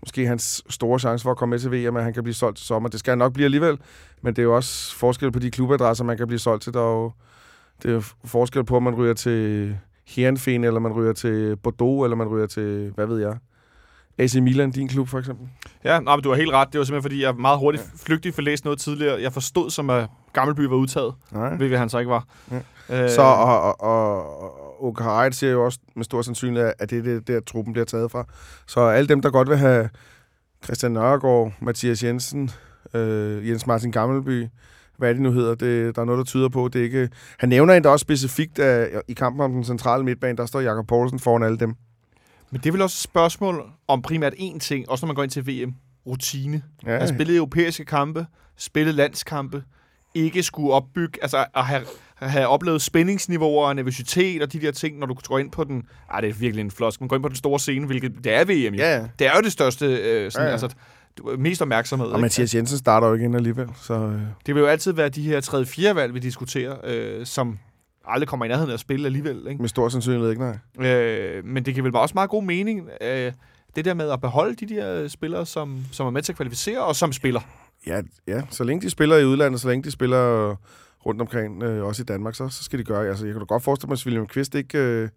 måske hans store chance for at komme med til VM, at han kan blive solgt til sommer. Det skal han nok blive alligevel, men det er jo også forskel på de klubadresser, man kan blive solgt til. Der er jo, det er jo forskel på, om man ryger til Herrenfen, eller man ryger til Bordeaux, eller man ryger til, hvad ved jeg, AC Milan, din klub for eksempel. Ja, nej, men du har helt ret. Det var simpelthen, fordi jeg meget hurtigt flygtigt for læst noget tidligere. Jeg forstod, som at Gammelby var udtaget, Nej. hvilket han så ikke var. Ja. Øh, Så, og, og, og, og Harald siger jo også med stor sandsynlighed, at det er det, der truppen bliver taget fra. Så alle dem, der godt vil have Christian Nørgaard, Mathias Jensen, øh, Jens Martin Gammelby, hvad det nu hedder. Det, der er noget, der tyder på, det er ikke... Han nævner endda også specifikt, at i kampen om den centrale midtbane, der står Jakob Poulsen foran alle dem. Men det er vel også et spørgsmål om primært én ting, også når man går ind til VM. Rutine. Ja, Ja. At spille europæiske kampe, spille landskampe, ikke skulle opbygge, altså at have, have oplevet spændingsniveauer og nervøsitet og de der ting, når du går ind på den, ej det er virkelig en flosk, men går ind på den store scene, hvilket det er VM jo. ja. Det er jo det største, øh, sådan, Ja, ja, altså, mest opmærksomhed. Og ikke? Mathias Jensen starter jo ikke ind alligevel, så... Øh, Det vil jo altid være de her 3-4 valg, vi diskuterer, øh, som aldrig kommer i nærheden af at spille alligevel. Ikke? med stor sandsynlighed ikke, nej. Øh, men det kan vel bare også meget god mening, øh, det der med at beholde de der spillere, som, som er med til at kvalificere, og som spiller. Ja, ja, så længe de spiller i udlandet, så længe de spiller øh, rundt omkring, øh, også i Danmark, så, så skal de gøre. Altså, jeg kan da godt forestille mig, at William Kvist ikke... Øh,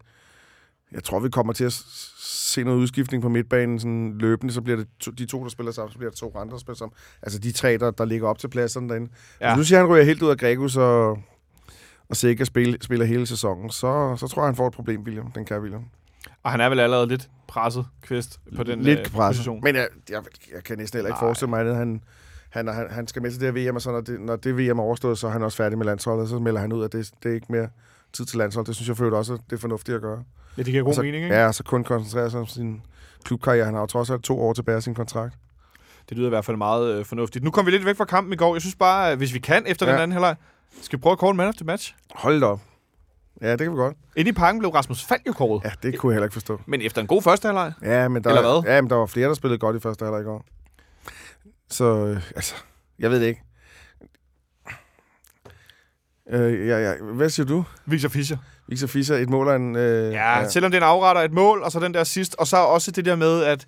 jeg tror, vi kommer til at se noget udskiftning på midtbanen sådan løbende, så bliver det to, de to, der spiller sammen, så bliver det to andre, der spiller sammen. Altså de tre, der, der ligger op til pladserne derinde. Ja. Hvis nu siger, han ryger helt ud af Gregus og, og Sikker spil, spiller hele sæsonen, så, så tror jeg, han får et problem, William. Den kan William. Og han er vel allerede lidt presset, Kvist, på den Lidt øh, presset. position. Men jeg, jeg, jeg kan næsten heller ikke Nej. forestille mig, at han, han, han, han skal med til det her VM, og så når det, når det VM er overstået, så er han også færdig med landsholdet, så melder han ud, at det, det er ikke mere tid til landshold. Det synes jeg for også, at det er fornuftigt at gøre. Ja, det giver god så, mening, ikke? Ja, så kun koncentrere sig om sin klubkarriere. Han har jo trods alt to år tilbage af sin kontrakt. Det lyder i hvert fald meget øh, fornuftigt. Nu kom vi lidt væk fra kampen i går. Jeg synes bare, at hvis vi kan efter Ja. den anden halvleg, skal vi prøve at kåre en man of the match. Hold da op. Ja, det kan vi godt. Inde i parken blev Rasmus Falk jo kåret. Ja, det kunne jeg heller ikke forstå. Men efter en god første halvleg. Ja, men der, Eller hvad? Ja, men der var flere, der spillede godt i første halvleg i går. Så, øh, altså, jeg ved det ikke. Øh, ja, ja. Hvad siger du? Victor Fischer. Victor Fischer, et mål af en... Øh, Ja, ja, selvom det er en afretter et mål, og så den der sidst, og så også det der med, at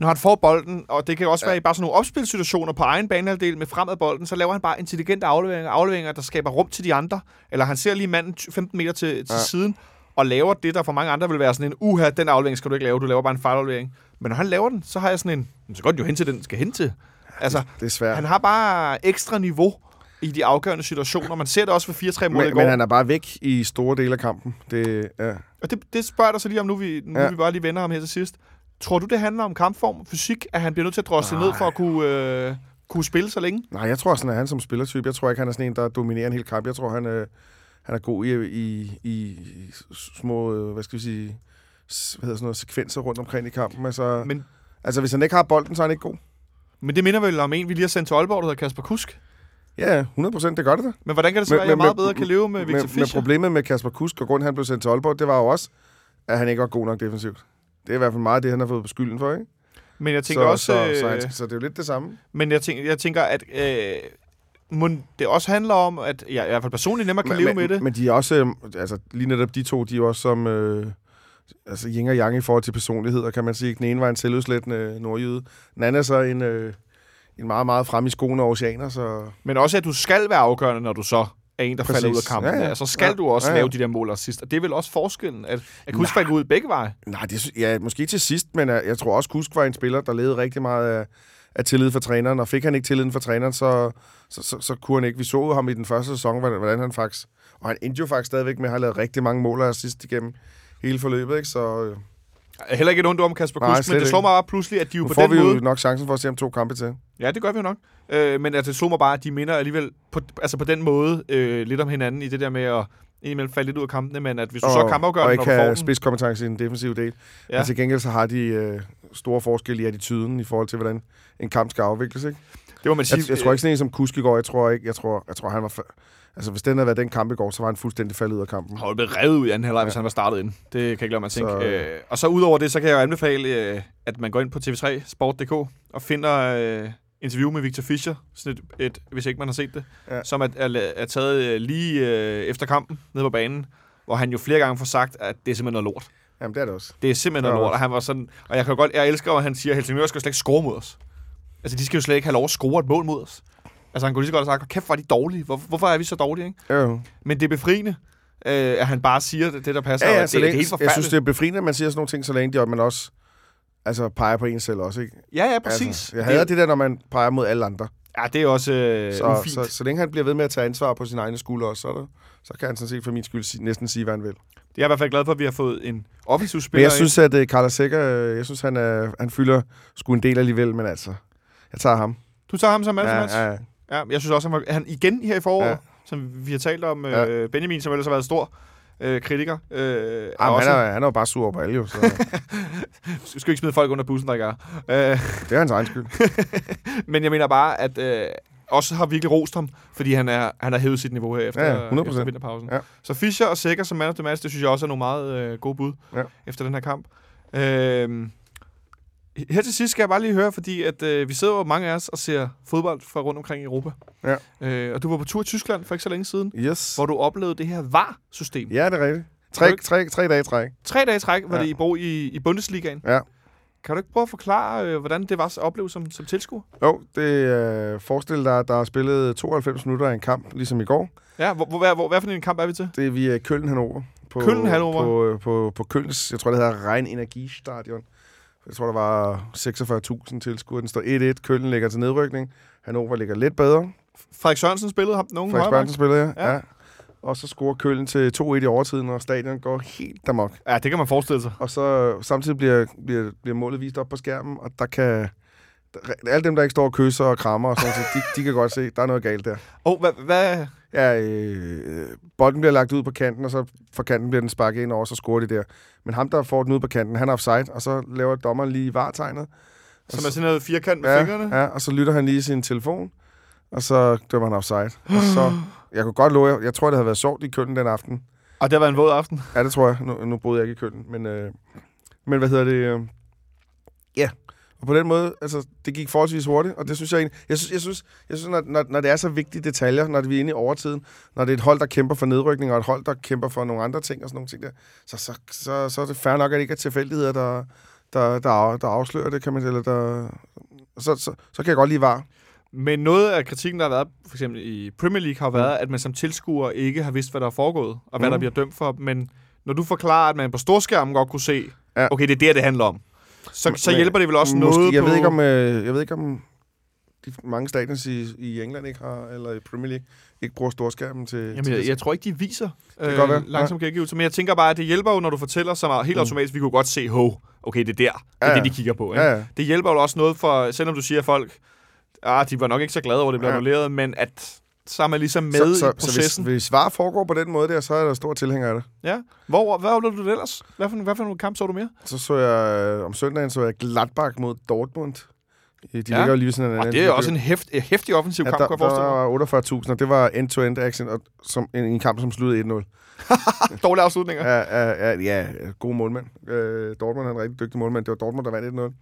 når han får bolden, og det kan også Ja. være i bare sådan nogle opspilsituationer på egen banehalvdel med fremad bolden, så laver han bare intelligente afleveringer, afleveringer, der skaber rum til de andre. Eller han ser lige manden 15 meter til, til Ja. siden, og laver det, der for mange andre vil være sådan en, uha, den aflevering skal du ikke lave, du laver bare en fejlaflevering. Men når han laver den, så har jeg sådan en, "Men så den jo hen til den, den skal hen til. Altså, Det er svært. han har bare ekstra niveau i de afgørende situationer. Man ser det også ved 4-3 mål i men, går. men han er bare væk i store dele af kampen. Det, ja. Og det, det spørger jeg dig så lige om, nu vi, nu Ja. vi bare lige vender ham her til sidst. Tror du, det handler om kampform, fysik, at han bliver nødt til at drosle ned for at kunne, øh, kunne spille så længe? Nej, jeg tror sådan, at han som spillertype, jeg tror ikke, han er sådan en, der dominerer en hel kamp. Jeg tror, han, øh, han er god i, i, i små, øh, hvad skal vi sige, hvad hedder sådan noget, sekvenser rundt omkring i kampen. Altså, Men, altså, hvis han ikke har bolden, så er han ikke god. men det minder vel om en, vi lige har sendt til Aalborg, der hedder Kasper Kusk. Ja, 100 procent, det gør det da. Men hvordan kan det så være, at jeg meget bedre kan leve med Victor Men, men Fischer? problemet med Kasper Kusk, og grunden han blev sendt til Aalborg, det var jo også, at han ikke var god nok defensivt. Det er i hvert fald meget det, han har fået på skylden for, ikke? Men jeg tænker så, også, så, øh, så, så det er jo lidt det samme. men jeg tænker, jeg tænker at øh, må det også handler om, at jeg i hvert fald personligt nemmere kan men, leve men, med det. Men de er også, øh, altså lige netop de to, de er også som, øh, altså yin og yang i forhold til personligheder, kan man sige. Den ene var en selvudslættende nordjyde. Den anden er så en, øh, en meget, meget frem i skoene oceaner, så... Men også, at du skal være afgørende, når du så er en, der Præcis. falder ud af kampen. Ja, Ja. Så skal Ja. du også Ja, ja, lave de der mål og sidst. Og det er vel også forskellen, at, at Kusk faldt ud begge veje. Nej, det, ja, måske til sidst, men jeg, jeg tror også, Kusk var en spiller, der levede rigtig meget af, af tillid fra træneren, og fik han ikke tilliden fra træneren, så, så, så, så kunne han ikke. Vi så ham i den første sæson, hvordan, han faktisk... Og han endte jo faktisk stadigvæk med at have lavet rigtig mange mål og sidst igennem hele forløbet, ikke? Så øh, Heller ikke et ondt om Kasper Nej, Kusk, slet men det slår ikke. mig bare pludselig, at de jo nu på får den vi måde... jo nok chancen for at se om to kampe til. Ja, det gør vi jo nok. Øh, men altså, det slog mig bare, at de minder alligevel på, altså på den måde øh, lidt om hinanden i det der med at indimellem falde lidt ud af kampene, men at hvis du så og når ikke du får have den, spidskompetence i den defensive del. Ja. Men til gengæld så har de øh, store forskelle i attituden i forhold til, hvordan en kamp skal afvikles. Ikke? det må man sige. Jeg, jeg tror ikke sådan en som Kusk i går. Jeg tror ikke, jeg tror, jeg tror han var... Altså, hvis den havde været den kamp i går, så var han fuldstændig faldet ud af kampen. Han var blevet revet ud i anden halvleg, Ja. hvis han var startet ind. Det kan jeg ikke lade mig tænke. Så- Så... Øh, og så udover det, så kan jeg jo anbefale, øh, at man går ind på tv3 sport.dk og finder øh, interview med Victor Fischer, sådan et, et, hvis ikke man har set det, Ja. som er, er, er taget øh, lige øh, efter kampen nede på banen, hvor han jo flere gange får sagt, at det er simpelthen noget lort. Jamen, det er det også. Det er simpelthen Ja. noget lort. Og han var sådan, og jeg kan godt, jeg elsker, at han siger, at Helsingør skal slet ikke score mod os. Altså, de skal jo slet ikke have lov at score et mål mod os. Altså, han kunne lige så godt have sagt, kæft, er de dårlige. Hvor, hvorfor er vi så dårlige, ikke? Jo. Men det er befriende, øh, at han bare siger det, det der passer. Ja, ja, det, så det er længe, helt jeg forfærdeligt. synes, det er befriende, at man siger sådan nogle ting, så længe de, og man også altså, peger på en selv også. Ikke? Ja, ja, præcis. Altså, jeg hader det der, når man peger mod alle andre. Ja, det er også øh, Så, ufint. så, så længe han bliver ved med at tage ansvar på sin egne skuldre også, så, er det, så kan han sådan set for min skyld si- næsten sige, hvad han vil. Jeg er i hvert fald glad for, at vi har fået en offensiv Men spiller jeg synes, at uh, Carla Sækker, øh, jeg synes, han, er, han fylder sgu en del alligevel, men altså, jeg tager ham. Du tager ham som Ja, ja, ja. Ja, jeg synes også, han var han igen her i foråret. Ja. som vi har talt om, Ja. øh, Benjamin, som ellers har været stor øh, kritiker. Øh, er Jamen, også, han, er, han er jo bare sur på alle, jo, så Du skal ikke smide folk under bussen, der ikke er. Øh, det er hans egen skyld. men jeg mener bare, at øh, også har virkelig rost ham, fordi han, er, han har hævet sit niveau her efter, ja, 100%. efter vinterpausen. Ja. Så Fischer og Sækker som man of the match, det synes jeg også er nogle meget øh, gode bud Ja. efter den her kamp. Øh, her til sidst skal jeg bare lige høre, fordi at, øh, vi sidder jo mange af os og ser fodbold fra rundt omkring i Europa. Ja. Øh, og du var på tur i Tyskland for ikke så længe siden, Yes. hvor du oplevede det her VAR-system. Ja, det er rigtigt. Tre, tre, tre dage i træk. Tre dage i træk var Ja. det i brug i, i Bundesligaen. Ja. Kan du ikke prøve at forklare, øh, hvordan det var at opleve som, som tilskuer? Jo, det øh, forestil dig, at der er spillet 92 minutter af en kamp, ligesom i går. Ja, hvor, hvor, hvor, hvad for en kamp er vi til? Det er via Køln Hannover. På, Köln Hannover? På, øh, på, på Kølns, jeg tror det hedder Rhein Energistadion. Jeg tror, der var 46.000 tilskuere. Den står 1-1. Køln ligger til nedrykning. Hannover ligger lidt bedre. Frederik Sørensen spillede ham nogen Frederik højre Børnsen spiller, ja. Ja. Og så scorer Køln til 2-1 i overtiden, og stadion går helt amok. Ja, det kan man forestille sig. Og så samtidig bliver, bliver, bliver målet vist op på skærmen, og der kan... Alle dem, der ikke står og kysser og krammer og sådan noget, de, de kan godt se, der er noget galt der. Og hvad, hvad, Ja, øh, bolden bliver lagt ud på kanten, og så fra kanten bliver den sparket ind over, så scorer de der. Men ham, der får den ud på kanten, han er offside, og så laver dommeren lige vartegnet. som er sådan noget firkant med ja, fingrene? Ja, og så lytter han lige i sin telefon, og så dømmer han offside. Og så, jeg kunne godt love jer, jeg tror, det havde været sjovt i Køln den aften. Og det har været en våd aften. Ja, det tror jeg. Nu, nu boede jeg ikke i Køln, men, øh, men hvad hedder det? Øh, ja, og på den måde, altså, det gik forholdsvis hurtigt, og det synes jeg egentlig, jeg synes, jeg synes, jeg synes når, når, når det er så vigtige detaljer, når vi er inde i overtiden, når det er et hold, der kæmper for nedrykning, og et hold, der kæmper for nogle andre ting og sådan nogle ting der, så, så, så, så er det fair nok, at det ikke er tilfældigheder, der, der, der, der afslører det, kan man eller der, så, så, så kan jeg godt lide var. Men noget af kritikken, der har været, for eksempel i Premier League, har været, at man som tilskuer ikke har vidst, hvad der er foregået, og hvad Mm. der bliver dømt for. Men når du forklarer, at man på storskærmen godt kunne se, Ja. okay, det er der, det handler om, så, så hjælper det vel også Måske, noget jeg på... ved ikke om, øh, jeg ved ikke om de mange stadions i, i England ikke har, eller i Premier League, ikke bruger storskærmen til... Jamen, til jeg, det. jeg tror ikke, de viser kan øh, være. langsom. Men jeg tænker bare, at det hjælper jo, når du fortæller så meget, helt Mm. automatisk, vi kunne godt se, ho, okay, det er der. Det er Ja, det, de kigger på. Ikke? Ja, ja. Det hjælper jo også noget for, selvom du siger, at folk, ah, de var nok ikke så glade over, at det blev Ja. annulleret, men at så er man ligesom med så, så, i processen. Så hvis, hvis VAR foregår på den måde der, så er der stor tilhænger af det. Ja. Hvor, hvad oplevede du ellers? Hvad for, hvad for nogle kamp så du mere? Så så jeg, øh, om søndagen så jeg Gladbach mod Dortmund. De Ja. ligger jo lige sådan en Og det er også en heft, en hæftig offensiv ja, kamp, der, der jeg forestille mig. var 48.000, og det var end-to-end action, og som, en, en kamp, som sluttede 1-0. Dårlige afslutninger. Ja. Ja, ja, ja, god målmand. Øh, Dortmund er en rigtig dygtig målmand. Det var Dortmund, der vandt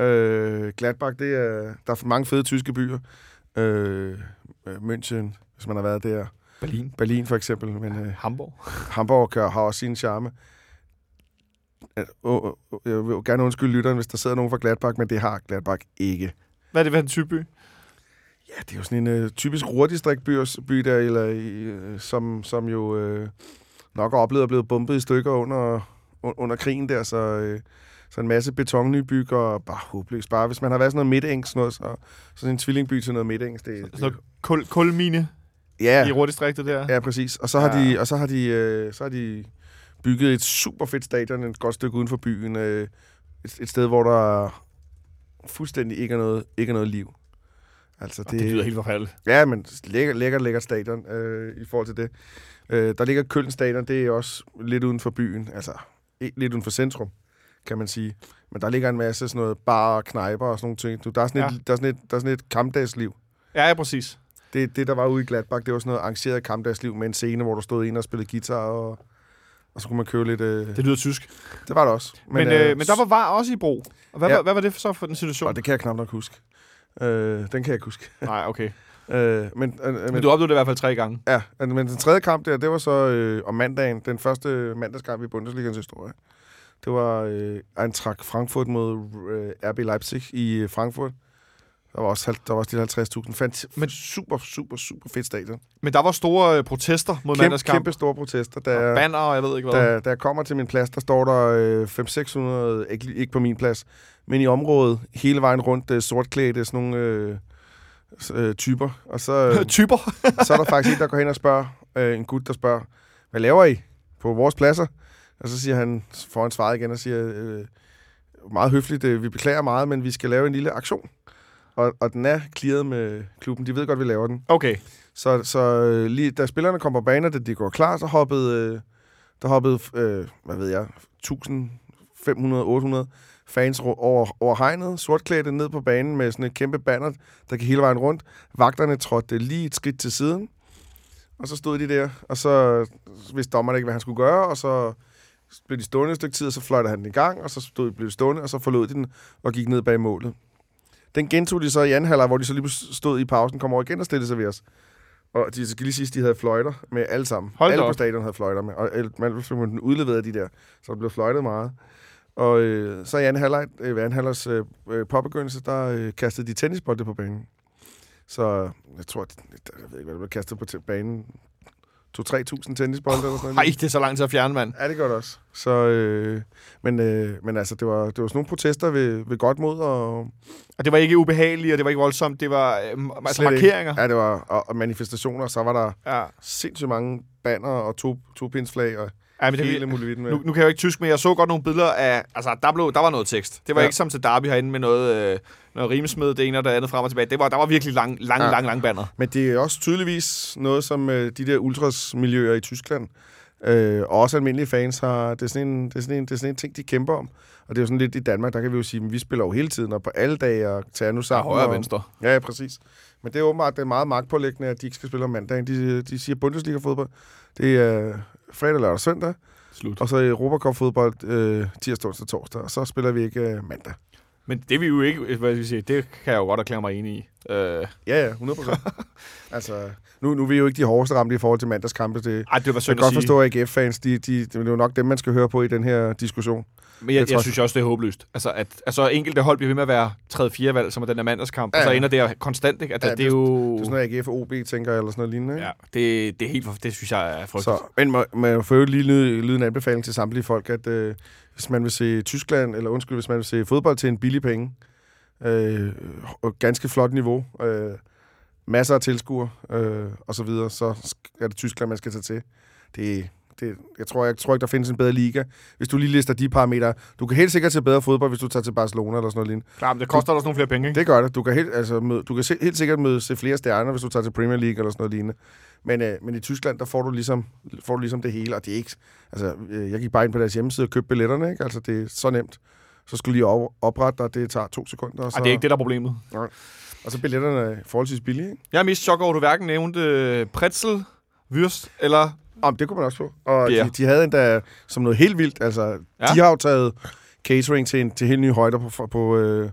1-0. Øh, Gladbach, det er, der er mange fede tyske byer. Øh, München, hvis man har været der. Berlin. Berlin for eksempel, men øh, Hamburg. Hamburg har har også sin charme. Øh, Jeg vil jo gerne undskylde lytteren, hvis der sidder nogen fra Gladbach, men det har Gladbach ikke. Hvad er det for en type by? Ja, det er jo sådan en uh, typisk rurdistriktby by der, eller, i, uh, som, som jo uh, nok har oplevet at blive bombet i stykker under, un- under krigen der, så, uh, så en masse betonnybyg og bare håbløst. Bare hvis man har været sådan noget midtengs, sådan noget, så, så sådan en tvillingby til noget midtengs. Det, Sådan noget kul, kulmine ja, i rordistriktet der. ja, præcis. Og så har Ja. de, og så har de, uh, så har de bygget et super fedt stadion et godt stykke uden for byen. Uh, et, et sted, hvor der fuldstændig ikke er noget, ikke er noget liv. Altså, Det, det lyder helt forfærdeligt. Ja, men lækker, lækker, lækker stadion øh, i forhold til det. Øh, der ligger Køln stadion, det er også lidt uden for byen, altså lidt uden for centrum, kan man sige. Men der ligger en masse sådan noget bar og knejper og sådan nogle ting. Du, der, er sådan et, der, er sådan et, der er sådan et kampdagsliv. Ja, ja, præcis. Det, det, der var ude i Gladbach, det var sådan noget arrangeret kampdagsliv med en scene, hvor du stod ind og spillede guitar, og, og så kunne man købe lidt... Øh, det, lyder tysk. det var det også. Men, men, øh, men der var var også i brug. Og hvad, Ja. ja. hvad var det så for den situation? Og det kan jeg knap nok huske. Øh, den kan jeg ikke huske. Nej, okay. Øh, men, øh, men, Men du oplevede det i hvert fald tre gange. Ja, men den tredje kamp der, det var så øh, om mandagen, den første mandagskamp i Bundesligaens historie. Det var øh, Eintracht Frankfurt mod øh, RB Leipzig i øh, Frankfurt. Der var også, der var også de 50.000. Fandt men super, super, super fedt stadion. Men der var store øh, protester mod Kæmpe, mandagskamp. kæmpe store protester. Og Da, banner, og jeg ved ikke hvad. da, da jeg kommer til min plads, der står der øh, 500-600, ikke, ikke på min plads, men i området, hele vejen rundt, øh, sortklædte, sådan nogle øh, øh, typer. Og så... Øh, Typer. så er der faktisk en, der går hen og spørger, øh, en gut, der spørger, hvad laver I på vores pladser? Og så siger han, får han svaret igen og siger, øh, meget høfligt, øh, vi beklager meget, men vi skal lave en lille aktion. og, og den er clearet med klubben. De ved godt, vi laver den. Okay. Så, så øh, lige da spillerne kom på banen, da de går klar, så hoppede, øh, der hoppede, øh, hvad ved jeg, 1500, 800 fans over, over hegnet, sortklædte ned på banen med sådan et kæmpe banner, der gik hele vejen rundt. Vagterne trådte lige et skridt til siden, og så stod de der, og så vidste dommerne ikke, hvad han skulle gøre, og så blev de stående et stykke tid, og så fløjtede han den i gang, og så stod, blev de stående, og så forlod de den og gik ned bag målet. Den gentog de så i anden halvleg, hvor de så lige stod i pausen, kom over igen og stillede sig ved os. Og de skal lige sige, at de havde fløjter med alle sammen. Hold alle på op. stadion havde fløjter med. Og man af de der. Så der blev fløjtet meget. Og øh, så i anden halvleg, øh, ved anden halvlegs øh, øh, påbegyndelse, der øh, kastede de tennisbolde på banen. Så jeg tror, at, jeg ved ikke, hvad der blev kastet på banen. 2-3.000 tennisbolde eller sådan noget. Ej, det er så langt til at fjerne, mand. Ja, det gør det også. Så, øh, men, øh, men altså, det var, det var sådan nogle protester ved, ved godt mod, og Og det var ikke ubehageligt, og det var ikke voldsomt. Det var øh, altså Slet ikke. markeringer. ja, det var og, og manifestationer, så var der Ja. sindssygt mange banner og to, to pinsflag og ja men det, hele muligheden med. nu, nu kan jeg jo ikke tysk, men jeg så godt nogle billeder af... Altså, der, blev, der var noget tekst. Det var Ja. ikke som til Derby herinde med noget, øh, noget rimsmed, det ene og det andet frem og tilbage. Det var, der var virkelig lang, lang, Ja. lang, lang banner. Men det er også tydeligvis noget, som øh, de der ultras-miljøer i Tyskland, øh, og også almindelige fans, har, det, er sådan en, det, er sådan en, det er sådan en ting, de kæmper om. Og det er jo sådan lidt i Danmark, der kan vi jo sige, at vi spiller jo hele tiden, og på alle dage, og tager nu sammen. højre og, venstre. Ja, ja, præcis. Men det er åbenbart det er meget magtpålæggende, at de ikke skal spille om mandagen. De, de siger Bundesliga-fodbold. Det er fredag, lørdag og søndag, Slut. og så Europacup-fodbold øh, tirsdag, onsdag torsdag, og så spiller vi ikke øh, mandag. Men det er vi jo ikke, hvad skal vi sige, det kan jeg jo godt erklære mig enig i. Øh, Ja, ja, 100 procent. altså, nu, nu er vi jo ikke de hårdeste ramte i forhold til mandagskampe. Det, ej, det var jeg kan godt sige. forstå, at AGF-fans, de, de, det er jo nok dem, man skal høre på i den her diskussion. Men jeg, Jeg jeg synes også, det er håbløst. Altså, at altså, enkelte hold bliver ved med at være 3-4 valg, som er den der mandagskamp, Ja, og så ender det jo konstant, ikke? At Ja, det, det, er jo... Det er sådan noget, AGF og OB tænker, eller sådan noget lignende. ikke? Ja, det, det er helt for, det synes jeg er frygteligt. Så, men må, må jeg få lige lyde, lyde en anbefaling til samtlige folk, at øh, hvis man vil se Tyskland, eller undskyld, hvis man vil se fodbold til en billig penge, øh, ganske flot niveau, øh, masser af tilskuere, øh, og så videre, så er det Tyskland, man skal tage til. Det, det, jeg, tror, jeg tror ikke, der findes en bedre liga. Hvis du lige lister de parametre. Du kan helt sikkert til bedre fodbold, hvis du tager til Barcelona eller sådan noget lignende. Klar, men det koster også nogle flere penge, ikke? Det gør det. Du kan helt, altså, møde, du kan se, helt sikkert møde se flere stjerner, hvis du tager til Premier League eller sådan noget lignende. Men, øh, men i Tyskland, der får du, ligesom, får du ligesom det hele, og det er ikke... Altså, øh, jeg gik bare ind på deres hjemmeside og købte billetterne, ikke? Altså, det er så nemt. Så skulle lige op, oprette dig, det tager to sekunder. Og så, Ej, det er ikke det, der er problemet. Og så billetterne er forholdsvis billige, ikke? Jeg er mest chok over, at du hverken nævnte øh, pretzel, würst eller... Om det kunne man også få. Og de, de havde endda som noget helt vildt, altså, ja. De har jo taget catering til, en, til helt nye højder på, på øh,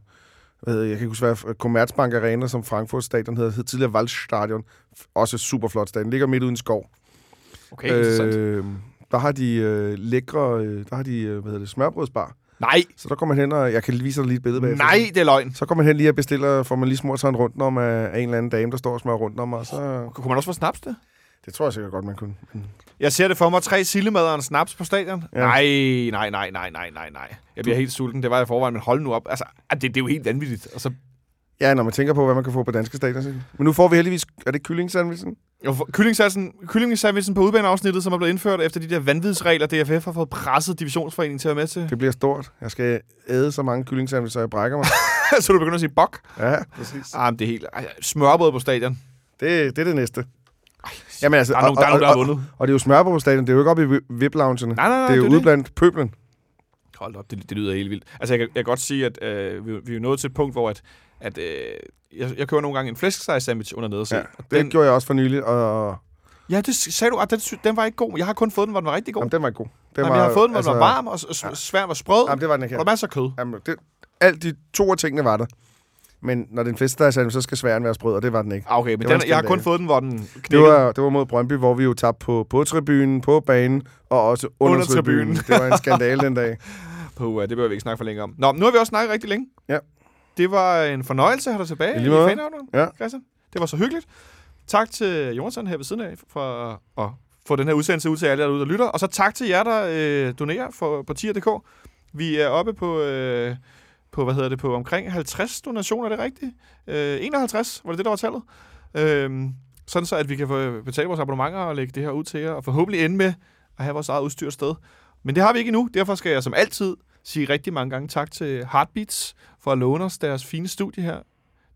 hvad hedder, jeg kan ikke huske, hvad Commerzbank Arena, som Frankfurt Stadion hedder, hed tidligere Waldstadion. Også et super flot stadion. Ligger midt uden skov. Okay. Øh, der har de øh, lækre, øh, der har de, øh, hvad hedder det, smørbrødsbar. Nej, Så der kommer man hen, og jeg kan vise dig lige et billede bagefter. nej, det er løgn. Så kommer man hen lige og bestiller, får man lige smurt sig en rundt om af, af en eller anden dame, der står og smører rundt om, og så... Kunne man også få snaps det? Det tror jeg sikkert godt, man kunne. Jeg ser det for mig. Tre sillemad og en snaps på stadion. Ja. Nej, nej, nej, nej, nej, nej, nej. Jeg bliver helt sulten. Det var jeg i forvejen, men hold nu op. Altså, det, det er jo helt vanvittigt. Og så Ja, når man tænker på, hvad man kan få på danske stadion. Men nu får vi heldigvis... Er det kyllingsandwichen? Jo, Kyllingsatsen, kyllingsandwichen på udbaneafsnittet, som er blevet indført efter de der vanvidsregler, DFF har fået presset divisionsforeningen til at være med til. Det bliver stort. Jeg skal æde så mange kyllingsandwiches, så jeg brækker mig. så du begynder at sige bok. Ja, præcis. Ah, men det er helt... Ej, smørbrød på stadion. Det, det er det næste. Jamen altså, Der er nogen, der, er nogen, der har vundet. og det er jo smørbrød på stadion. Det er jo ikke oppe i VIP-loungene. Nej, nej, nej. Det er jo det ude blandt pøblen. Hold op, det, det lyder helt vildt. Altså, jeg kan, jeg kan godt sige, at øh, vi, vi er jo nået til et punkt, hvor at, at øh, jeg, jeg køber nogle gange en flæskesteg sandwich under nederse. Ja, og det den, gjorde jeg også for nylig, og ja, det sagde du, at den, den var ikke god. Jeg har kun fået den, hvor den var rigtig god. jamen, den var ikke god. Den Jamen, jeg har fået den, hvor den var varm, og s- ja. svær var sprød, Jamen, det var den ikke og der var masser af kød. Jamen, det, alt de to af tingene var der. Men når den flæskesteg sandwich, så skal sværen være sprød, og det var den ikke. Ah, okay, men Det var den, en jeg har kun skandale. fået den, hvor den Det knækkede. var, det var mod Brøndby, hvor vi jo tabte på, på tribunen, på banen, og også under, Under tribunen. tribunen. Det var en skandale den dag. På, uh, det behøver vi ikke snakke for længe om. Nå, nu har vi også snakket rigtig længe. Ja. Det var en fornøjelse at have dig tilbage I fanavnen, Ja. Christian. Det var så hyggeligt. Tak til Jonathan her ved siden af for at få den her udsendelse ud til alle, der er ude og lytter. Og så tak til jer, der øh, donerer for, på tier.dk. Vi er oppe på, øh, på, hvad hedder det, på omkring 50 donationer, er det rigtigt? Øh, 51, var det det, der var tallet? Øh, sådan så, at vi kan få betale vores abonnementer og lægge det her ud til jer, og forhåbentlig ende med at have vores eget udstyr sted. Men det har vi ikke endnu, derfor skal jeg som altid sige rigtig mange gange tak til Heartbeats for at låne os deres fine studie her.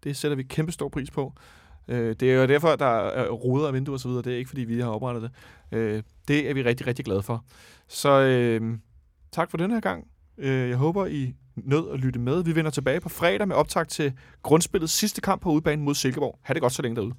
Det sætter vi kæmpe stor pris på. Øh, det er jo derfor, der er ruder og vinduer osv. Det er ikke, fordi vi har oprettet det. Øh, det er vi rigtig, rigtig glade for. Så øh, tak for den her gang. Øh, jeg håber, I nød at lytte med. Vi vender tilbage på fredag med optag til grundspillets sidste kamp på udbanen mod Silkeborg. Ha' det godt så længe derude.